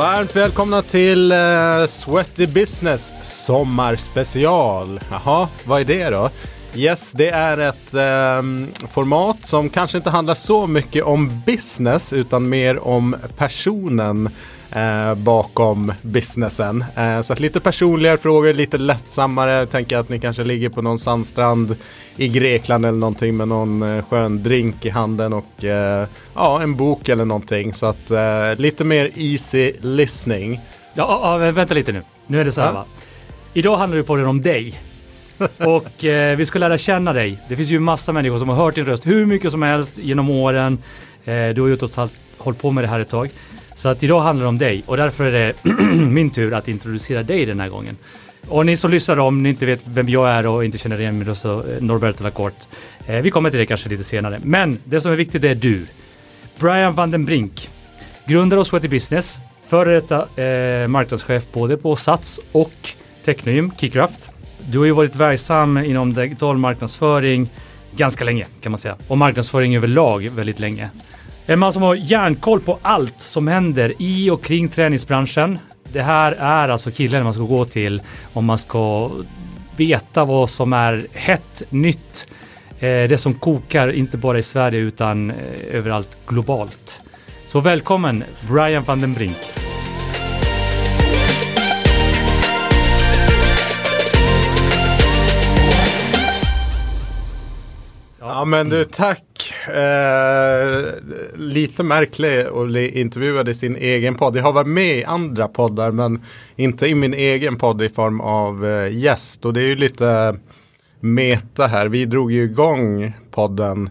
Varmt välkomna till uh, Sweaty Business sommarspecial. Jaha, vad är det då? Yes, det är ett eh, format som kanske inte handlar så mycket om business utan mer om personen eh, bakom businessen. Eh, så att lite personligare frågor, lite lättsammare. Tänker att ni kanske ligger på någon sandstrand i Grekland eller någonting med någon eh, skön drink i handen och eh, ja, en bok eller någonting. Så att eh, lite mer easy listening. Ja, vänta lite nu. Nu är det så här ja. va. Idag handlar det på den om dig. och eh, vi ska lära känna dig. Det finns ju massa människor som har hört din röst hur mycket som helst genom åren. Eh, du har ju trots allt hållit på med det här ett tag. Så att idag handlar det om dig och därför är det min tur att introducera dig den här gången. Och ni som lyssnar om ni inte vet vem jag är och inte känner igen mig då så eh, Norberto Lacorte. Eh, vi kommer till det kanske lite senare. Men det som är viktigt är du. Brian van den Brink. Grundare av Sweaty Business. Före detta eh, marknadschef både på Sats och Technium, Keycraft. Du har ju varit verksam inom digital marknadsföring ganska länge kan man säga. Och marknadsföring överlag väldigt länge. En man som har järnkoll på allt som händer i och kring träningsbranschen. Det här är alltså killen man ska gå till om man ska veta vad som är hett, nytt. Eh, det som kokar, inte bara i Sverige utan eh, överallt globalt. Så välkommen Brian van den Brink. Ja men du, tack Eh, lite märklig och intervjuade sin egen podd. Jag har varit med i andra poddar men inte i min egen podd i form av eh, gäst. Och det är ju lite meta här. Vi drog ju igång podden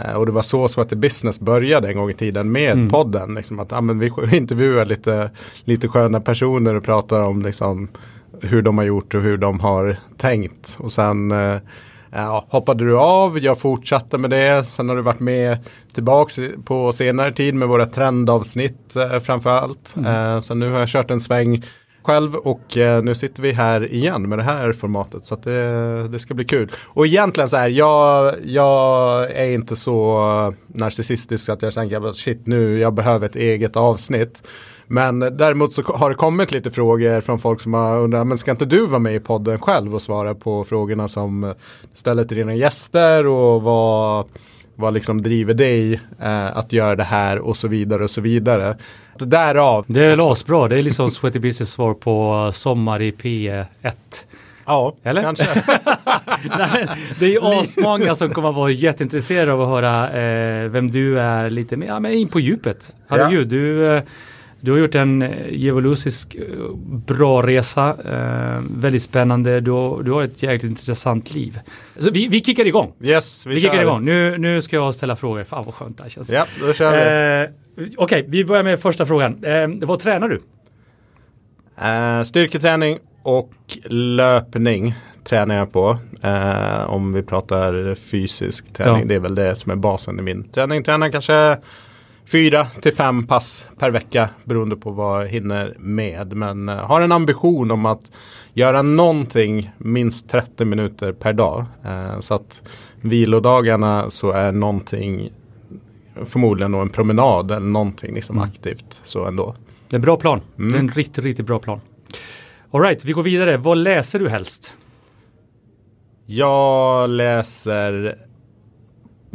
eh, och det var så Sweaty Business började en gång i tiden med mm. podden. Liksom att, ja, men vi intervjuar lite, lite sköna personer och pratar om liksom, hur de har gjort och hur de har tänkt. Och sen eh, Ja, hoppade du av, jag fortsatte med det. Sen har du varit med tillbaks på senare tid med våra trendavsnitt eh, framför allt. Mm. Eh, så nu har jag kört en sväng själv och eh, nu sitter vi här igen med det här formatet. Så att det, det ska bli kul. Och egentligen så här, jag, jag är inte så narcissistisk att jag tänker att shit nu, jag behöver ett eget avsnitt. Men däremot så har det kommit lite frågor från folk som har undrat, men ska inte du vara med i podden själv och svara på frågorna som ställer till dina gäster och vad, vad liksom driver dig eh, att göra det här och så vidare och så vidare. Därav. Det är asbra, det är liksom Sweaty Business svar på Sommar i P1. Ja, Eller? kanske. Nej, det är ju asmånga som kommer att vara jätteintresserade av att höra eh, vem du är lite mer, ja, men in på djupet. Herregud, ja. du eh, du har gjort en eh, eh, bra resa, eh, väldigt spännande. Du har, du har ett jäkligt intressant liv. Så vi, vi kickar igång. Yes, vi, vi kickar igång. Nu, nu ska jag ställa frågor. Fan vad skönt det här känns. Ja, då kör vi. Eh, Okej, okay, vi börjar med första frågan. Eh, vad tränar du? Eh, styrketräning och löpning tränar jag på. Eh, om vi pratar fysisk träning. Ja. Det är väl det som är basen i min träning. Tränar kanske fyra till fem pass per vecka beroende på vad jag hinner med. Men uh, har en ambition om att göra någonting minst 30 minuter per dag. Uh, så att vilodagarna så är någonting förmodligen då en promenad eller någonting liksom mm. aktivt så ändå. Det är en bra plan. Mm. Det är en riktigt, riktigt bra plan. Alright, vi går vidare. Vad läser du helst? Jag läser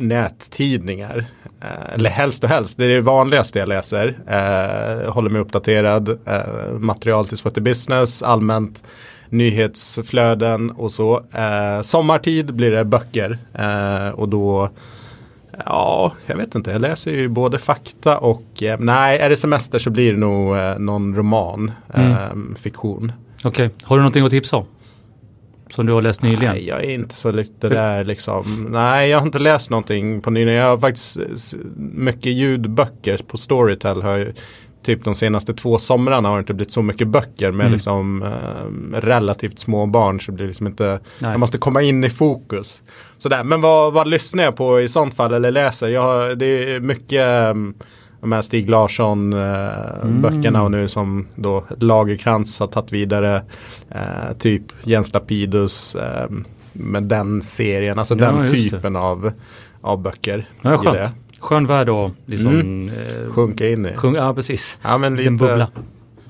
nättidningar. Eh, eller helst och helst, det är det vanligaste jag läser. Eh, håller mig uppdaterad, eh, material till Sweaty Business, allmänt nyhetsflöden och så. Eh, sommartid blir det böcker eh, och då Ja, jag vet inte. Jag läser ju både fakta och eh, nej, är det semester så blir det nog någon roman, mm. fiktion. Okej, okay. har du någonting att tipsa om? Som du har läst nyligen? Nej, jag är inte så lite där liksom. Nej, jag har inte läst någonting på nyligen. Jag har faktiskt mycket ljudböcker på Storytel. Har jag, typ de senaste två somrarna har det inte blivit så mycket böcker med mm. liksom eh, relativt små barn. Så det blir liksom inte, Nej. jag måste komma in i fokus. Sådär. Men vad, vad lyssnar jag på i sånt fall eller läser? Jag, det är mycket um, de här Stig Larsson eh, mm. böckerna och nu som då Lagerkrans har tagit vidare. Eh, typ Jens Lapidus eh, med den serien, alltså ja, den typen av, av böcker. Ja, skönt. Skön värld att liksom mm. eh, sjunka in i. Sjung, ja, precis. Ja, men lite, bubbla.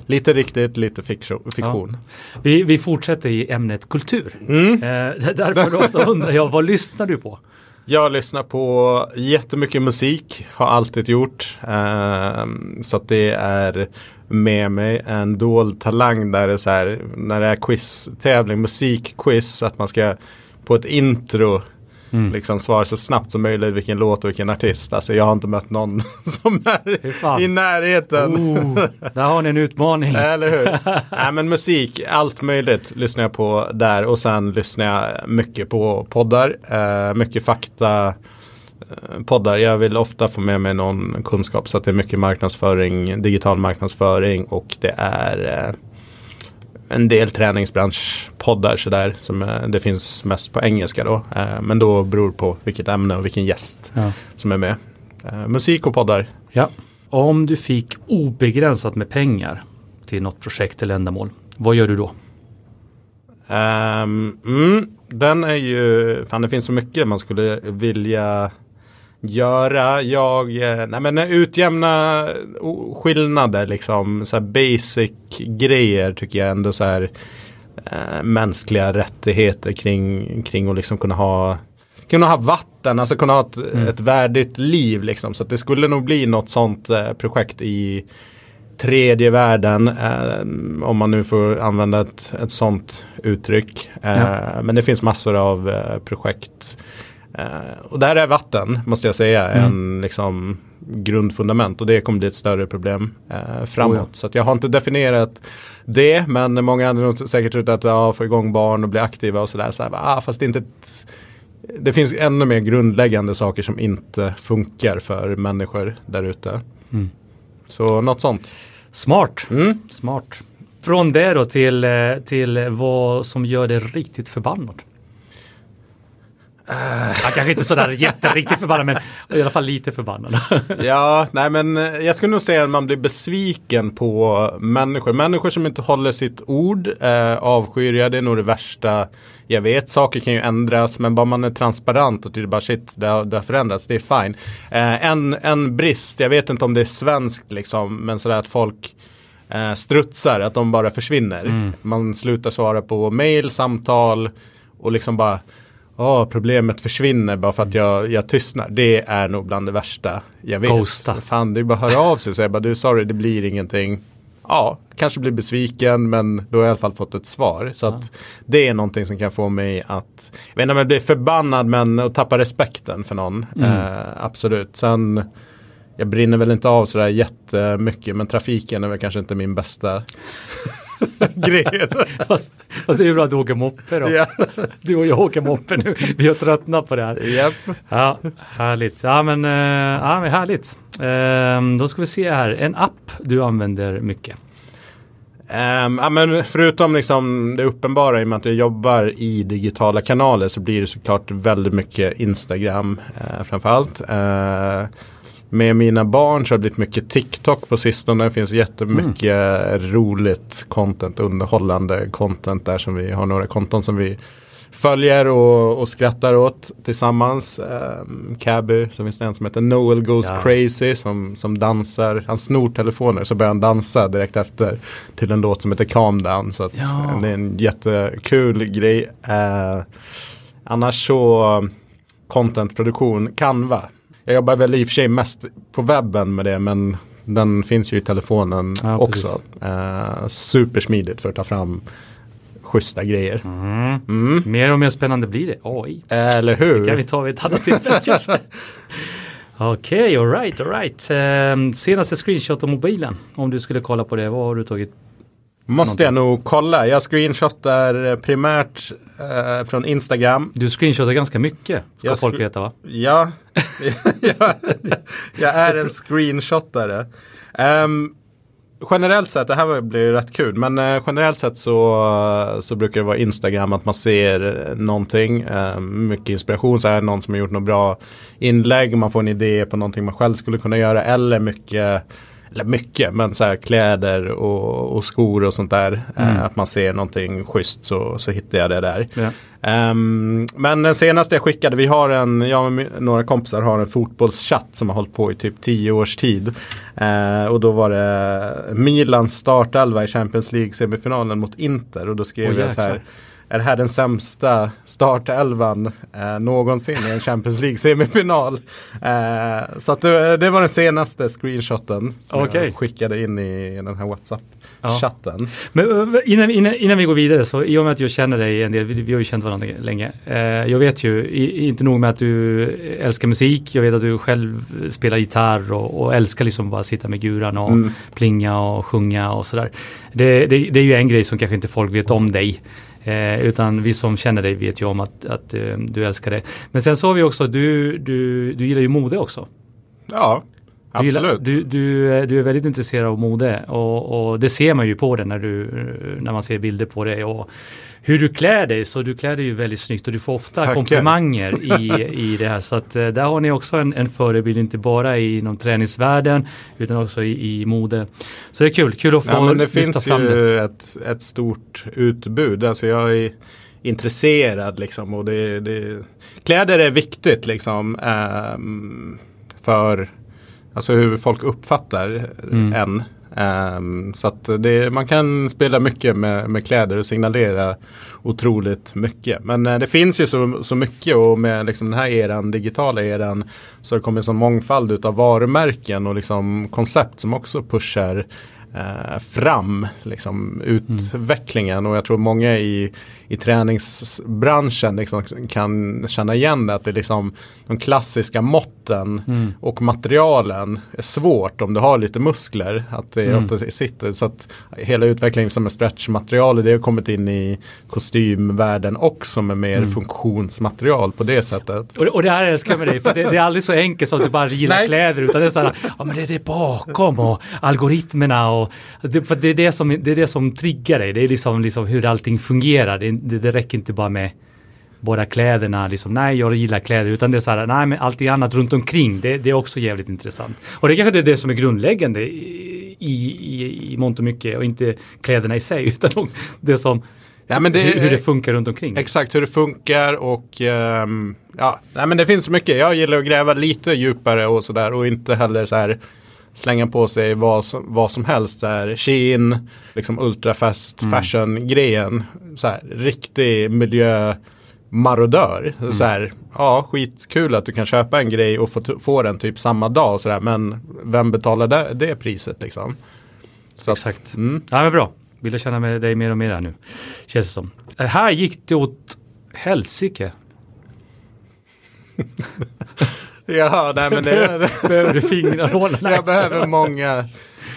Lite riktigt, lite fiktion. fiktion. Vi, vi fortsätter i ämnet kultur. Mm. Eh, därför då så undrar jag, vad lyssnar du på? Jag lyssnar på jättemycket musik, har alltid gjort. Ehm, så att det är med mig en dold talang där det är så här, när det är quiz-tävling, musikquiz, att man ska på ett intro Mm. liksom svara så snabbt som möjligt vilken låt och vilken artist. Alltså jag har inte mött någon som är i närheten. Oh, där har ni en utmaning. Eller hur? Nej men musik, allt möjligt lyssnar jag på där och sen lyssnar jag mycket på poddar. Eh, mycket fakta eh, poddar. Jag vill ofta få med mig någon kunskap så att det är mycket marknadsföring, digital marknadsföring och det är eh, en del träningsbranschpoddar sådär. Som, eh, det finns mest på engelska då. Eh, men då beror på vilket ämne och vilken gäst Ja. som är med. Eh, musik och poddar. ja. Om du fick obegränsat med pengar till något projekt eller ändamål, vad gör du då? Ehm, mm, den är ju, fan det finns så mycket man skulle vilja göra. Jag, eh, nej men utjämna o- skillnader liksom, så basic grejer tycker jag ändå så här eh, mänskliga rättigheter kring, kring att liksom kunna ha kunna ha vatten, alltså kunna ha ett, ett värdigt liv liksom. Så det skulle nog bli något sånt eh, projekt i tredje världen, eh, om man nu får använda ett, ett sånt uttryck. Eh, Ja. Men det finns massor av eh, projekt. Eh, och där är vatten, måste jag säga, Mm. en liksom grundfundament och det kommer bli ett större problem eh, framåt. Oh ja. Så jag har inte definierat det, men många hade nog säkert trott att ja, få igång barn och bli aktiva och sådär. Så här, ah, fast det inte ett, det finns ännu mer grundläggande saker som inte funkar för människor där ute. Mm. Så något sånt. Smart. Mm. Smart. Från det då till, eh, till vad som gör dig riktigt förbannad. Jag kanske inte sådär jätteriktigt förbannad men i alla fall lite förbannad. Ja, nej men eh, jag skulle nog säga att man blir besviken på människor. Människor som inte håller sitt ord eh, avskyr jag. Det är nog det värsta jag vet. Saker kan ju ändras men bara man är transparent och tycker bara shit, det har, det har förändrats. Det är fine. Eh, en, en brist, jag vet inte om det är svenskt liksom, men sådär att folk eh, strutsar, att de bara försvinner. Man slutar svara på mail, samtal och liksom bara Ja, problemet försvinner bara för att jag, jag tystnar. Det är nog bland det värsta jag vet. Ghosta. Fan, det är bara att höra av sig och säga bara du sorry, det blir ingenting. Ja, kanske blir besviken men då har jag i alla fall fått ett svar. Så att det är någonting som kan få mig att, jag vet inte om jag blir förbannad men att tappa respekten för någon. Eh, absolut. Sen, jag brinner väl inte av sådär jättemycket men trafiken är väl kanske inte min bästa grej. fast, fast det är ju bra att du åker moppe då. ja. Du och jag åker moppe nu. Vi har tröttnat på det här. Japp. Ja, härligt. Ja, men, eh, ja, men härligt. Ehm, då ska vi se här. En app du använder mycket. Ehm, ja, men förutom liksom det uppenbara i och med att jag jobbar i digitala kanaler så blir det såklart väldigt mycket Instagram eh, framförallt. Eh, med mina barn så har det blivit mycket TikTok på sistone. Det finns jättemycket roligt content, underhållande content där som vi har några konton som vi följer och, och skrattar åt tillsammans. Um, Cabby, så finns det en som heter Noel Goes Ja. Crazy som, som dansar. Han snor telefoner så börjar han dansa direkt efter till en låt som heter Calm Down. Så att, Ja. det är en jättekul grej. Eh, annars så contentproduktion, Canva. Jag jobbar väl i och för sig mest på webben med det men den finns ju i telefonen Ja, också. Eh, supersmidigt för att ta fram schyssta grejer. Mm. Mer och mer spännande blir det. Oj, Eller kan vi hur? ta vid ett annat tillfälle kanske. Okej, alright, alright. Ehm, senaste screenshot av mobilen. Om du skulle kolla på det, vad har du tagit? Måste jag nog kolla. Jag screenshotar primärt eh, från Instagram. Du screenshotar ganska mycket, ska Jag folk veta va? Ja, jag, jag är en screenshotare. Ehm, generellt sett, det här blir rätt kul, men eh, generellt sett så, så brukar det vara Instagram att man ser någonting, eh, mycket inspiration, så är det någon som har gjort något bra inlägg, man får en idé på någonting man själv skulle kunna göra eller mycket eller mycket, men så här kläder och, och skor och sånt där. Mm. Eh, att man ser någonting schysst så, så hittar jag det där. Ja. Ehm, men den senaste jag skickade, vi har en, jag och några kompisar har en fotbollschatt som har hållit på i typ tio års tid. Eh, och då var det Milans startelva i Champions League semifinalen mot Inter och då skrev Åh, jag så här. Är det här den sämsta startelvan eh, någonsin i en Champions League semifinal? Eh, så att det, det var den senaste screenshoten som Okej. jag skickade in i den här WhatsApp-chatten. Men ö, innan, innan, innan vi går vidare så i och med att jag känner dig en del, vi, vi har ju känt varandra länge. Eh, jag vet ju, i, inte nog med att du älskar musik, jag vet att du själv spelar gitarr och, och älskar liksom bara sitta med guran och Mm. plinga och sjunga och sådär. Det, det, det är ju en grej som kanske inte folk vet om dig. Eh, utan vi som känner dig vet ju om att, att eh, du älskar det. Men sen så har vi också, du, du, du gillar ju mode också. Ja, absolut. du, du, eh, du är väldigt intresserad av mode och, och det ser man ju på det när, du, eh, när man ser bilder på dig och hur du klär dig. Så du klär dig ju väldigt snyggt och du får ofta Tackar. komplimanger i, i det här. Så att eh, där har ni också en, en förebild, inte bara inom träningsvärlden utan också i, i mode. Så det är kul, kul att få Ja, men det finns fram det. ju ett, ett stort utbud. Alltså jag är intresserad liksom. Och det, det, kläder är viktigt liksom. ehm, för alltså hur folk uppfattar Mm. en. Ehm, så att det, man kan spela mycket med, med kläder och signalera otroligt mycket. Men eh, det finns ju så, så mycket och med liksom den här eran, digitala eran, så har det kommit en mångfald utav varumärken och liksom koncept som också pushar eh, fram liksom, utvecklingen. Och jag tror många i, i träningsbranschen liksom, kan känna igen det. Att det är liksom de klassiska måtten Mm. och materialen är svårt om du har lite muskler. Att det Mm. ofta sitter. Så att hela utvecklingen som är stretchmaterial det har kommit in i kostymvärlden också med mer Mm. funktionsmaterial på det sättet. Och, det- och det här älskar jag med dig, för det, det är aldrig så enkelt som att du bara gillar kläder, utan det är så här, ja men det är det bakom och algoritmerna och det, för det, är det, som, det är det som triggar dig, det är liksom, liksom hur allting fungerar, det, det, det räcker inte bara med bara kläderna, liksom, nej jag gillar kläder, utan det är så här, nej men allting annat runt omkring, det, det är också jävligt intressant. Och det kanske är det som är grundläggande i, i, i mångt och mycket, och inte kläderna i sig, utan det som, Ja, men det, hur, hur det funkar runt omkring. Exakt hur det funkar och ehm, ja, nej men det finns mycket. Jag gillar att gräva lite djupare och sådär och inte heller så här slänga på sig vad som, vad som helst. Så här, Shein, liksom ultrafast fashion grejen. Så här, riktig miljö marodör. Så här, ja, skitkul att du kan köpa en grej och få, få den typ samma dag. Så där, men vem betalar det, det priset liksom? Så att, Exakt. mm. Ja men bra. Vill jag känna med dig mer och mer här nu. Känns det som. Här gick det åt helsike. Ja, nej men det, Behöver du fingerrålarna? Jag behöver många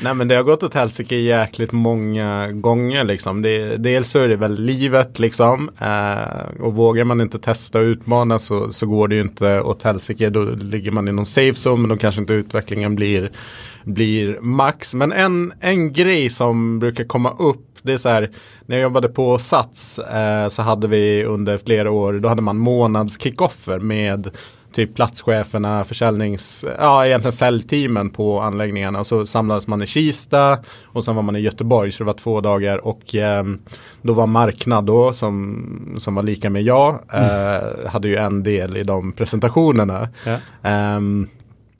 Nej men det har gått åt helsike jäkligt många gånger liksom. Det, dels så är det väl livet liksom. Eh, och vågar man inte testa och utmana så, så går det ju inte åt helsike. Då ligger man i någon safe zone men då kanske inte utvecklingen blir, blir max. Men en, en grej som brukar komma upp det är så här, när jag jobbade på Sats eh, så hade vi under flera år, då hade man månads kickoffer med typ platscheferna, försäljnings, ja egentligen säljteamen på anläggningarna. Så samlades man i Kista och sen var man i Göteborg så det var två dagar och eh, då var marknad då som, som var lika med jag, eh, hade ju en del i de presentationerna. Ja. Ehm,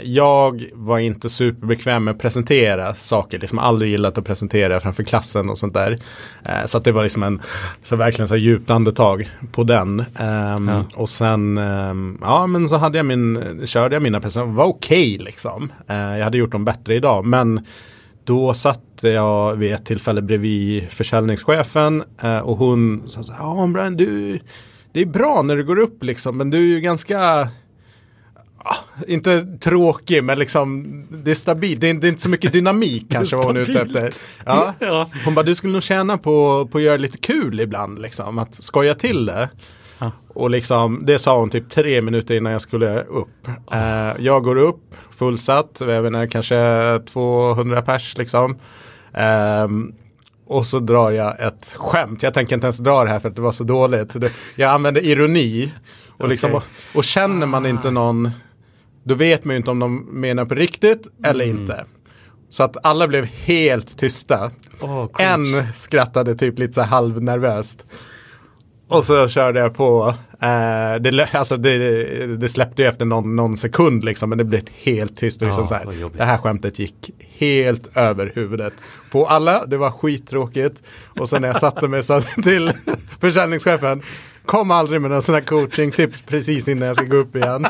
jag var inte superbekväm med att presentera saker, liksom aldrig gillat att presentera framför klassen och sånt där. Eh, så det var liksom en, så verkligen så djupt andetag på den. Ehm, Ja. Och sen, ehm, ja men så hade jag min, körde jag mina presentationer, var okej liksom. Eh, jag hade gjort dem bättre idag, men då satt jag vid ett tillfälle bredvid försäljningschefen eh, och hon sa så här, ja Brian, du, det är bra när du går upp liksom, men du är ju ganska inte tråkig men liksom det är stabilt. Det är, det är inte så mycket dynamik kanske vad hon är ute efter. Ja. Ja. Hon bara, du skulle nog tjäna på, på att göra lite kul ibland liksom. Att skoja till det. Ja. Och liksom, det sa hon typ tre minuter innan jag skulle upp. Eh, jag går upp, fullsatt, jag inte, kanske 200 pers liksom. Ehm, och så drar jag ett skämt. Jag tänker inte ens dra det här för att det var så dåligt. Jag använder ironi. Och, liksom, Okej. och, och känner man inte någon, då vet man ju inte om de menar på riktigt eller inte. Så att alla blev helt tysta. Oh, en skrattade typ lite så halvnervöst. Och så körde jag på. Eh, det, alltså det, det släppte ju efter någon, någon, sekund liksom. Men det blev helt tyst. Och liksom så här, det här skämtet gick helt över huvudet på alla. Det var skittråkigt. Och sen när jag satte mig så till försäljningschefen. Kom aldrig med några sådana coachingtips precis innan jag ska gå upp igen.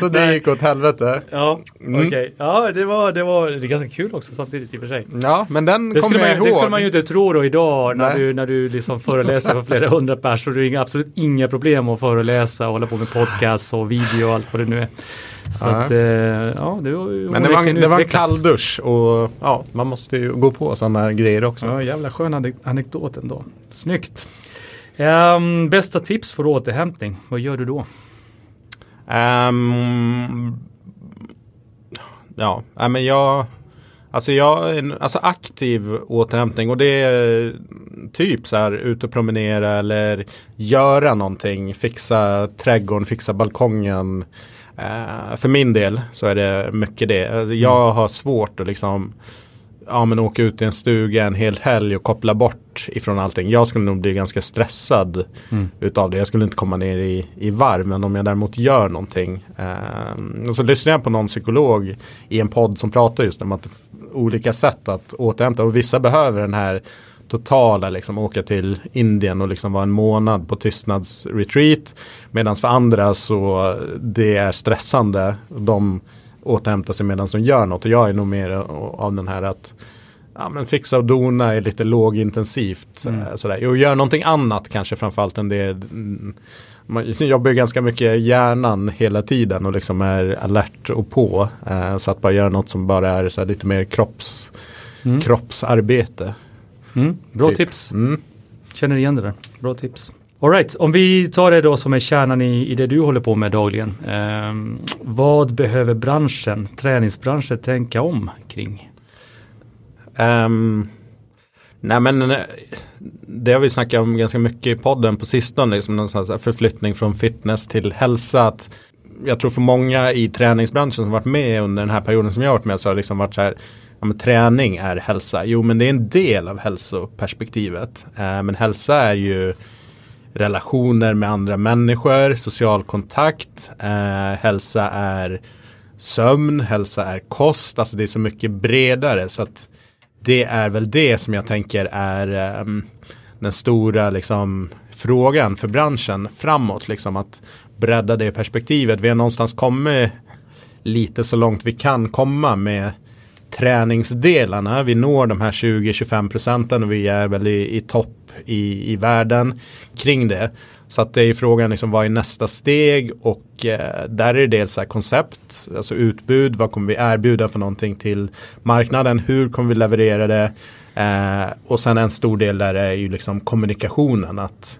Så det gick åt helvete. Ja, mm. okej. Okay. Ja, det var, det var det är ganska kul också samtidigt i och för sig. Ja, men den kommer jag ihåg. Det skulle man ju inte tro då idag när du, när du liksom föreläser för flera hundra personer. Du har absolut inga problem att föreläsa och hålla på med podcast och video och allt vad det nu är. Så ja. att, eh, ja, det var, Men det var, det var en kall dusch och ja, man måste ju gå på sådana grejer också. Ja, jävla skön anekdot ändå. Snyggt. Um, bästa tips för återhämtning, vad gör du då? Um, ja, men jag, alltså jag, alltså aktiv återhämtning och det är typ så här ut och promenera eller göra någonting, fixa trädgården, fixa balkongen. Uh, för min del så är det mycket det. Jag mm. har svårt att liksom ja, men åka ut i en stuga en hel helg och koppla bort ifrån allting. Jag skulle nog bli ganska stressad mm. utav det. Jag skulle inte komma ner i, i varv. Men om jag däremot gör någonting. Eh, och så lyssnar jag på någon psykolog i en podd som pratar just om att olika sätt att återhämta. Och vissa behöver den här totala, liksom åka till Indien och liksom vara en månad på tystnadsretreat. Medan för andra så det är stressande. De återhämta sig medan de gör något. Och jag är nog mer av den här att ja, men fixa och dona är lite lågintensivt. Mm. Sådär. Och gör någonting annat kanske framförallt än det. Man jobbar ju ganska mycket hjärnan hela tiden och liksom är alert och på. Eh, så att bara göra något som bara är så lite mer kropps, mm. kroppsarbete. Mm. Bra typ. tips. Mm. Känner igen det där. Bra tips. Alright, om vi tar det då som är kärnan i, i det du håller på med dagligen. Eh, vad behöver branschen, träningsbranschen tänka om kring? Um, nej men eh, det har vi snackat om ganska mycket i podden på sistone. Liksom någon förflyttning från fitness till hälsa. Att jag tror för många i träningsbranschen som varit med under den här perioden som jag har varit med så har det liksom varit så här ja, men träning är hälsa. Jo men det är en del av hälsoperspektivet. Eh, men hälsa är ju relationer med andra människor, social kontakt, eh, hälsa är sömn, hälsa är kost, alltså det är så mycket bredare så att det är väl det som jag tänker är eh, den stora liksom, frågan för branschen framåt. Liksom, att bredda det perspektivet. Vi har någonstans kommit lite så långt vi kan komma med träningsdelarna. Vi når de här 20-25 procenten och vi är väl i, i topp i, i världen kring det. Så att det är frågan liksom vad är nästa steg? Och eh, där är det dels här koncept, alltså utbud, vad kommer vi erbjuda för någonting till marknaden, hur kommer vi leverera det? Eh, och sen en stor del där är ju liksom kommunikationen, att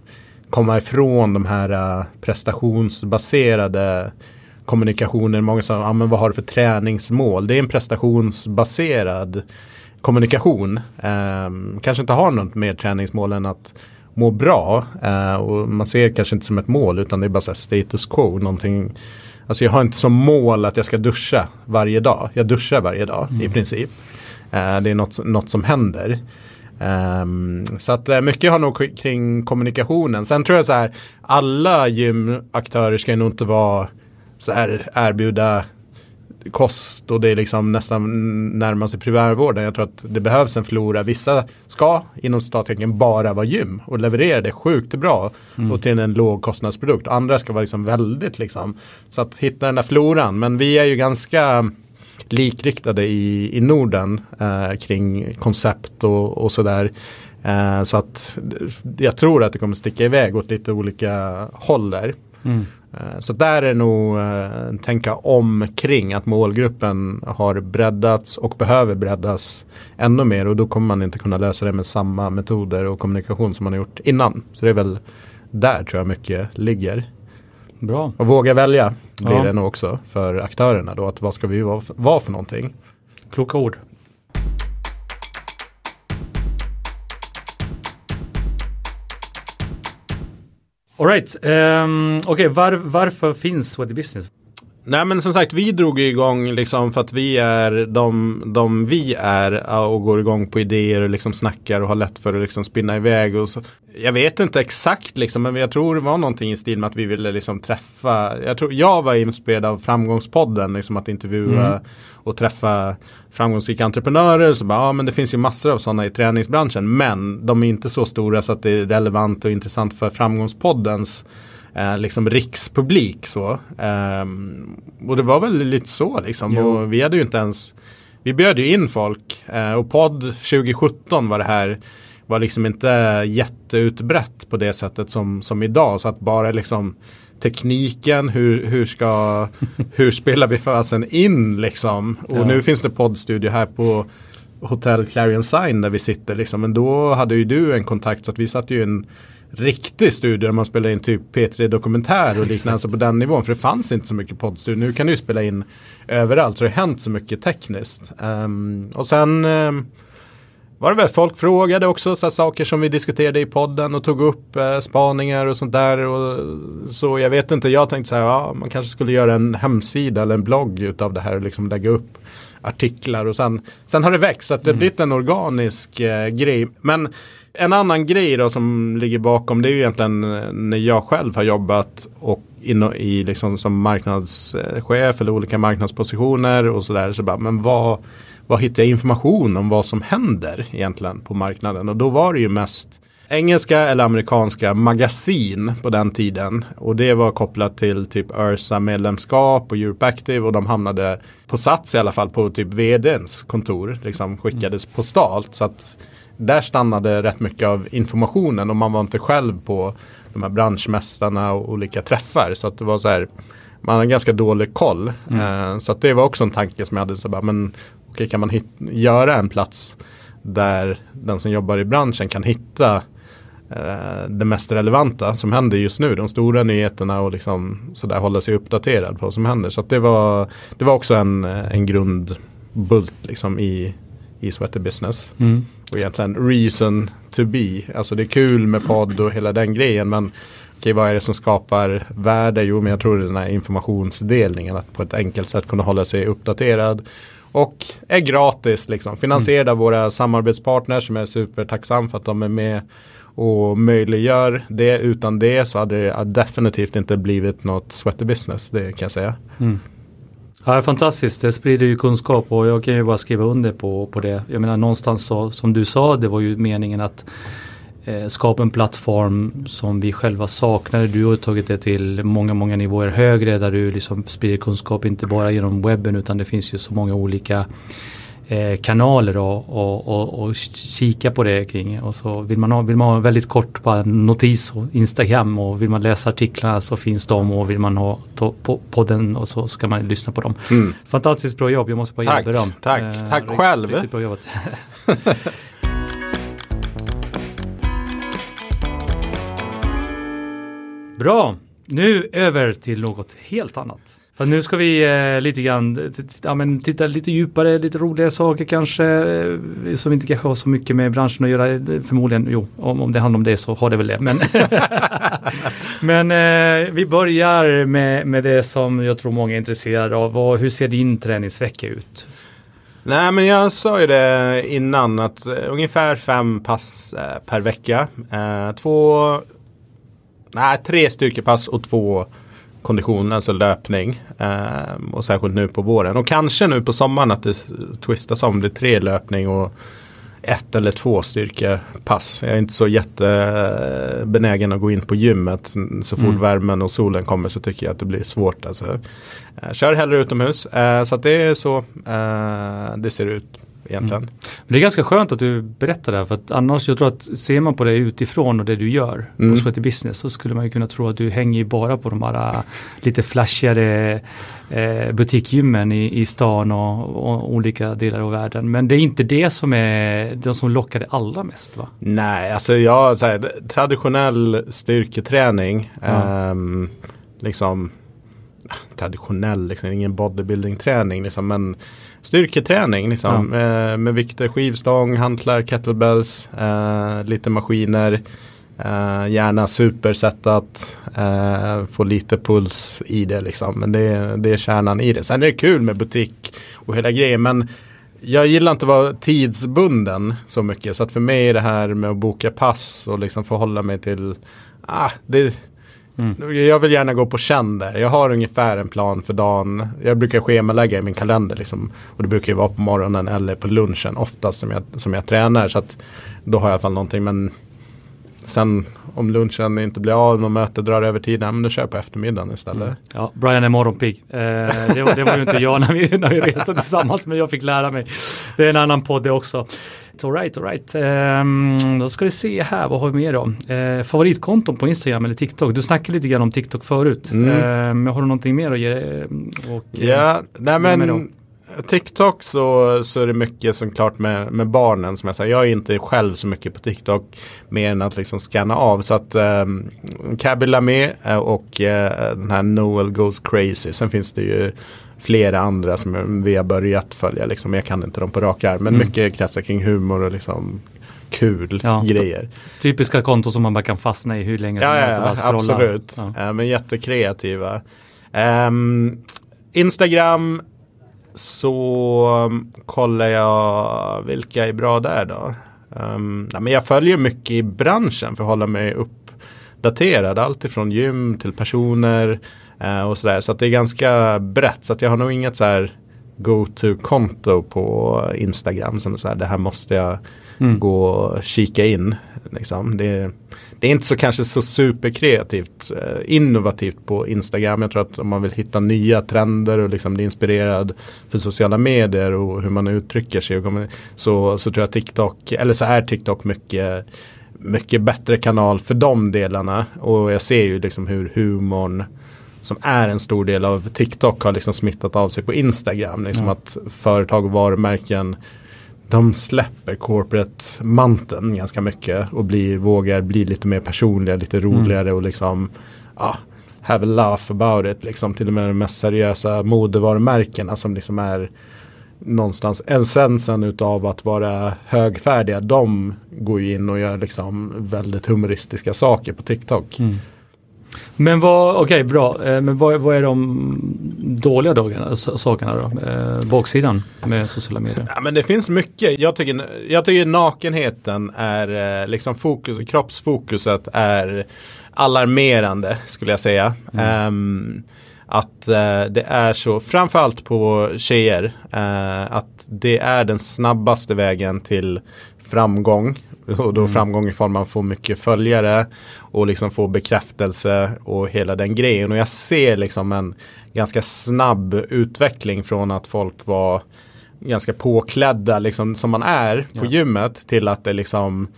komma ifrån de här eh, prestationsbaserade kommunikationen. Många säger, ah, men vad har du för träningsmål? Det är en prestationsbaserad kommunikation. Eh, kanske inte har något mer träningsmål än att må bra. Eh, och man ser kanske inte som ett mål utan det är bara så status quo. Någonting. Alltså jag har inte som mål att jag ska duscha varje dag. Jag duschar varje dag mm. i princip. Eh, det är något, något som händer. Um, så att uh, mycket har nog kring kommunikationen. Sen tror jag så här, alla gymaktörer ska nog inte vara så här erbjuda kost och det är liksom nästan närmast sig primärvården. Jag tror att det behövs en flora. Vissa ska inom citattecken bara vara gym och leverera det sjukt bra mm. och till en lågkostnadsprodukt. Andra ska vara liksom väldigt liksom så att hitta den där floran. Men vi är ju ganska likriktade i, i Norden eh, kring koncept och, och sådär. Eh, så att jag tror att det kommer sticka iväg åt lite olika håll där. Mm. Eh, så där är nog eh, tänka om kring att målgruppen har breddats och behöver breddas ännu mer och då kommer man inte kunna lösa det med samma metoder och kommunikation som man har gjort innan. Så det är väl där tror jag mycket ligger. Bra. Och våga välja blir ja. det nog också för aktörerna då. Att vad ska vi vara för, vara för någonting? Kloka ord. Alright, um, ehm, okej okay, var, varför finns Sweaty Business? Nej men som sagt vi drog igång liksom för att vi är de, de vi är och går igång på idéer och liksom snackar och har lätt för att liksom spinna iväg. Och så. Jag vet inte exakt liksom men jag tror det var någonting i stil med att vi ville liksom träffa. Jag tror jag var inspirerad av framgångspodden liksom att intervjua mm. och träffa framgångsrika entreprenörer. Så bara, ja men det finns ju massor av sådana i träningsbranschen men de är inte så stora så att det är relevant och intressant för framgångspoddens eh, liksom rikspublik så. Eh, och det var väl lite så liksom. Och vi hade ju inte ens, vi bjöd ju in folk eh, och podd 2017 var det här var liksom inte jätteutbrett på det sättet som, som idag. Så att bara liksom tekniken, hur, hur, ska, hur spelar vi fasen in liksom. Och ja. nu finns det poddstudio här på Hotel Clarion Sign där vi sitter liksom. Men då hade ju du en kontakt så att vi satt ju en riktig studio där man spelar in typ P3 Dokumentär och liknande. Alltså på den nivån. För det fanns inte så mycket poddstudio. Nu kan du ju spela in överallt. Så det har hänt så mycket tekniskt. Um, och sen um, var det väl folk frågade också så saker som vi diskuterade i podden och tog upp eh, spaningar och sånt där. Och, så jag vet inte, jag tänkte så här, ja, man kanske skulle göra en hemsida eller en blogg utav det här och liksom lägga upp artiklar och sen, sen har det växt så att det mm. blivit en organisk eh, grej. Men en annan grej då som ligger bakom det är ju egentligen eh, när jag själv har jobbat och in, i liksom som marknadschef eller olika marknadspositioner och sådär. Så bara, men vad, vad hittar jag information om vad som händer egentligen på marknaden? Och då var det ju mest engelska eller amerikanska magasin på den tiden. Och det var kopplat till typ Ursa medlemskap och Europe Active och de hamnade på Sats i alla fall på typ vdns kontor. Liksom skickades mm. postalt. Så att där stannade rätt mycket av informationen och man var inte själv på de här branschmästarna och olika träffar. Så att det var så här, man hade ganska dålig koll. Mm. Eh, så att det var också en tanke som jag hade, så bara, men okay, kan man göra en plats där den som jobbar i branschen kan hitta det mest relevanta som händer just nu. De stora nyheterna och liksom sådär hålla sig uppdaterad på vad som händer. Så det, var, det var också en, en grundbult liksom i, i Sweater Business. Mm. Och egentligen reason to be. Alltså det är kul med podd och hela den grejen. Men okej, vad är det som skapar värde? Jo, men jag tror det är den här informationsdelningen. Att på ett enkelt sätt kunna hålla sig uppdaterad. Och är gratis liksom. Finansierad mm. av våra samarbetspartners som är supertacksam för att de är med och möjliggör det. Utan det så hade det definitivt inte blivit något sweater business. Det kan jag säga. Mm. Ja, fantastiskt, det sprider ju kunskap och jag kan ju bara skriva under på, på det. Jag menar någonstans så, som du sa, det var ju meningen att eh, skapa en plattform som vi själva saknade. Du har tagit det till många, många nivåer högre där du liksom sprider kunskap inte bara genom webben utan det finns ju så många olika eh, kanaler och, och, och, och, kika på det kring. Och så vill man ha, vill man ha väldigt kort på notis och Instagram och vill man läsa artiklarna så finns de och vill man ha på, på den och så, så kan man lyssna på dem. Mm. Fantastiskt bra jobb, jag måste bara ge beröm. Tack, eh, tack själv. Riktigt bra jobbat. bra, nu över till något helt annat. För nu ska vi eh, lite grann ja, men titta lite djupare, lite roliga saker kanske eh, som inte kanske har så mycket med branschen att göra. Eh, förmodligen, jo, om, om det handlar om det så har det väl det. Men, men eh, vi börjar med, med det som jag tror många är intresserade av. Och hur ser din träningsvecka ut? Nej men jag sa ju det innan att eh, ungefär fem pass eh, per vecka. Två, nej tre styrkepass och två kondition, alltså löpning. Eh, och särskilt nu på våren. Och kanske nu på sommaren att det twistas om. Det är tre löpning och ett eller två styrkepass. Jag är inte så jättebenägen att gå in på gymmet. Så fort mm. värmen och solen kommer så tycker jag att det blir svårt. Alltså. Jag kör hellre utomhus. Eh, så det är så eh, det ser ut egentligen. Mm. Det är ganska skönt att du berättar det här för att annars jag tror att ser man på det utifrån och det du gör mm. på Sweaty Business så skulle man ju kunna tro att du hänger bara på de här äh, lite flashigare eh, butikgymmen i, i stan och, och, olika delar av världen. Men det är inte det som är det som lockar det allra mest va? Nej, alltså jag så här, traditionell styrketräning mm. eh, liksom traditionell, liksom, ingen bodybuilding-träning liksom, men styrketräning liksom, ja. med, med vikter, skivstång, hantlar, kettlebells, eh, lite maskiner. Uh, gärna supersättat, uh, få lite puls i det liksom. Men det, det är kärnan i det. Sen är det kul med butik och hela grejen. Men jag gillar inte att vara tidsbunden så mycket. Så att för mig är det här med att boka pass och liksom förhålla mig till ah, det, mm. Jag vill gärna gå på känn där. Jag har ungefär en plan för dagen. Jag brukar schemalägga i min kalender. Liksom. Och det brukar ju vara på morgonen eller på lunchen oftast som jag, som jag tränar. Så att då har jag i alla fall någonting. Men sen om lunchen inte blir av, något möte drar över tiden, men då kör jag på eftermiddagen istället. Mm. Ja, Brian är morgonpigg. Eh, det, var, det var ju inte jag när vi, när vi reste tillsammans, men jag fick lära mig. Det är en annan podd det också. Alright, alright. Um, då ska vi se här, vad har vi mer då? Uh, favoritkonton på Instagram eller TikTok? Du snackade lite grann om TikTok förut. Mm. Uh, har du någonting mer att ge? Och, ja, nej men TikTok så, så är det mycket som klart med, med barnen som jag säger. Jag är inte själv så mycket på TikTok mer än att liksom scanna av. Så att um, Cabby Lamé eh, och uh, den här Noel Goes Crazy. Sen finns det ju flera andra som vi har börjat följa. Liksom. Jag kan inte dem på rak arm. Men mm. mycket kretsar kring humor och liksom kul ja, grejer. Typiska konton som man bara kan fastna i hur länge som helst. Ja, ja, absolut. Ja. Uh, men jättekreativa. Um, Instagram så um, kollar jag vilka är bra där då. Um, ja, men jag följer mycket i branschen för att hålla mig uppdaterad. Allt ifrån gym till personer och sådär. Så att det är ganska brett. Så att jag har nog inget så här go-to-konto på Instagram. Som så här, det här måste jag mm. gå och kika in. Liksom. Det, det är inte så kanske så superkreativt, eh, innovativt på Instagram. Jag tror att om man vill hitta nya trender och liksom bli inspirerad för sociala medier och hur man uttrycker sig. Så, så tror jag TikTok, eller så är TikTok mycket mycket bättre kanal för de delarna. Och jag ser ju liksom hur humorn som är en stor del av TikTok har liksom smittat av sig på Instagram. Liksom mm. att företag och varumärken de släpper corporate-manteln ganska mycket och blir, vågar bli lite mer personliga, lite mm. roligare mm. och liksom ja, have a laugh about it. Liksom, till och med de mest seriösa modevarumärkena som liksom är någonstans essensen utav att vara högfärdiga. De går ju in och gör liksom väldigt humoristiska saker på TikTok. Mm. Men vad, okej okay, bra, eh, men vad, vad, är de dåliga dagarna, sakerna då? Eh, baksidan med sociala medier? Ja men det finns mycket. Jag tycker, jag tycker nakenheten är eh, liksom fokus, kroppsfokuset är alarmerande skulle jag säga. Mm. Um, att uh, det är så, framförallt på tjejer, uh, att det är den snabbaste vägen till framgång. Och då mm. framgång i form av att få mycket följare och liksom få bekräftelse och hela den grejen. Och jag ser liksom en ganska snabb utveckling från att folk var ganska påklädda liksom som man är på ja. gymmet till att det liksom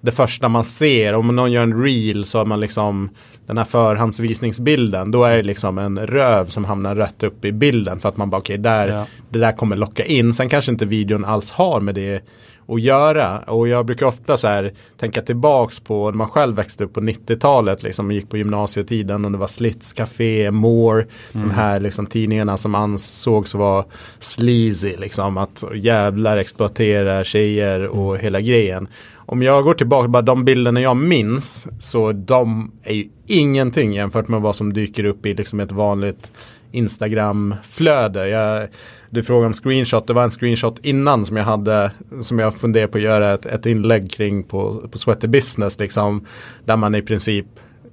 det första man ser, om någon gör en reel så har man liksom den här förhandsvisningsbilden, då är det liksom en röv som hamnar rätt upp i bilden för att man bara okej, okay, ja. det där kommer locka in. Sen kanske inte videon alls har med det att göra. Och jag brukar ofta så här tänka tillbaks på när man själv växte upp på 90-talet. Liksom gick på gymnasietiden och det var Slits Café, More. Mm. De här liksom tidningarna som ansågs vara sleazy. Liksom att jävlar exploatera tjejer och mm. hela grejen. Om jag går tillbaka, bara de bilderna jag minns. Så de är ju ingenting jämfört med vad som dyker upp i liksom ett vanligt Instagram-flöde. Jag, du frågade om screenshot, det var en screenshot innan som jag hade som jag funderade på att göra ett, ett inlägg kring på, på Sweaty Business liksom. Där man i princip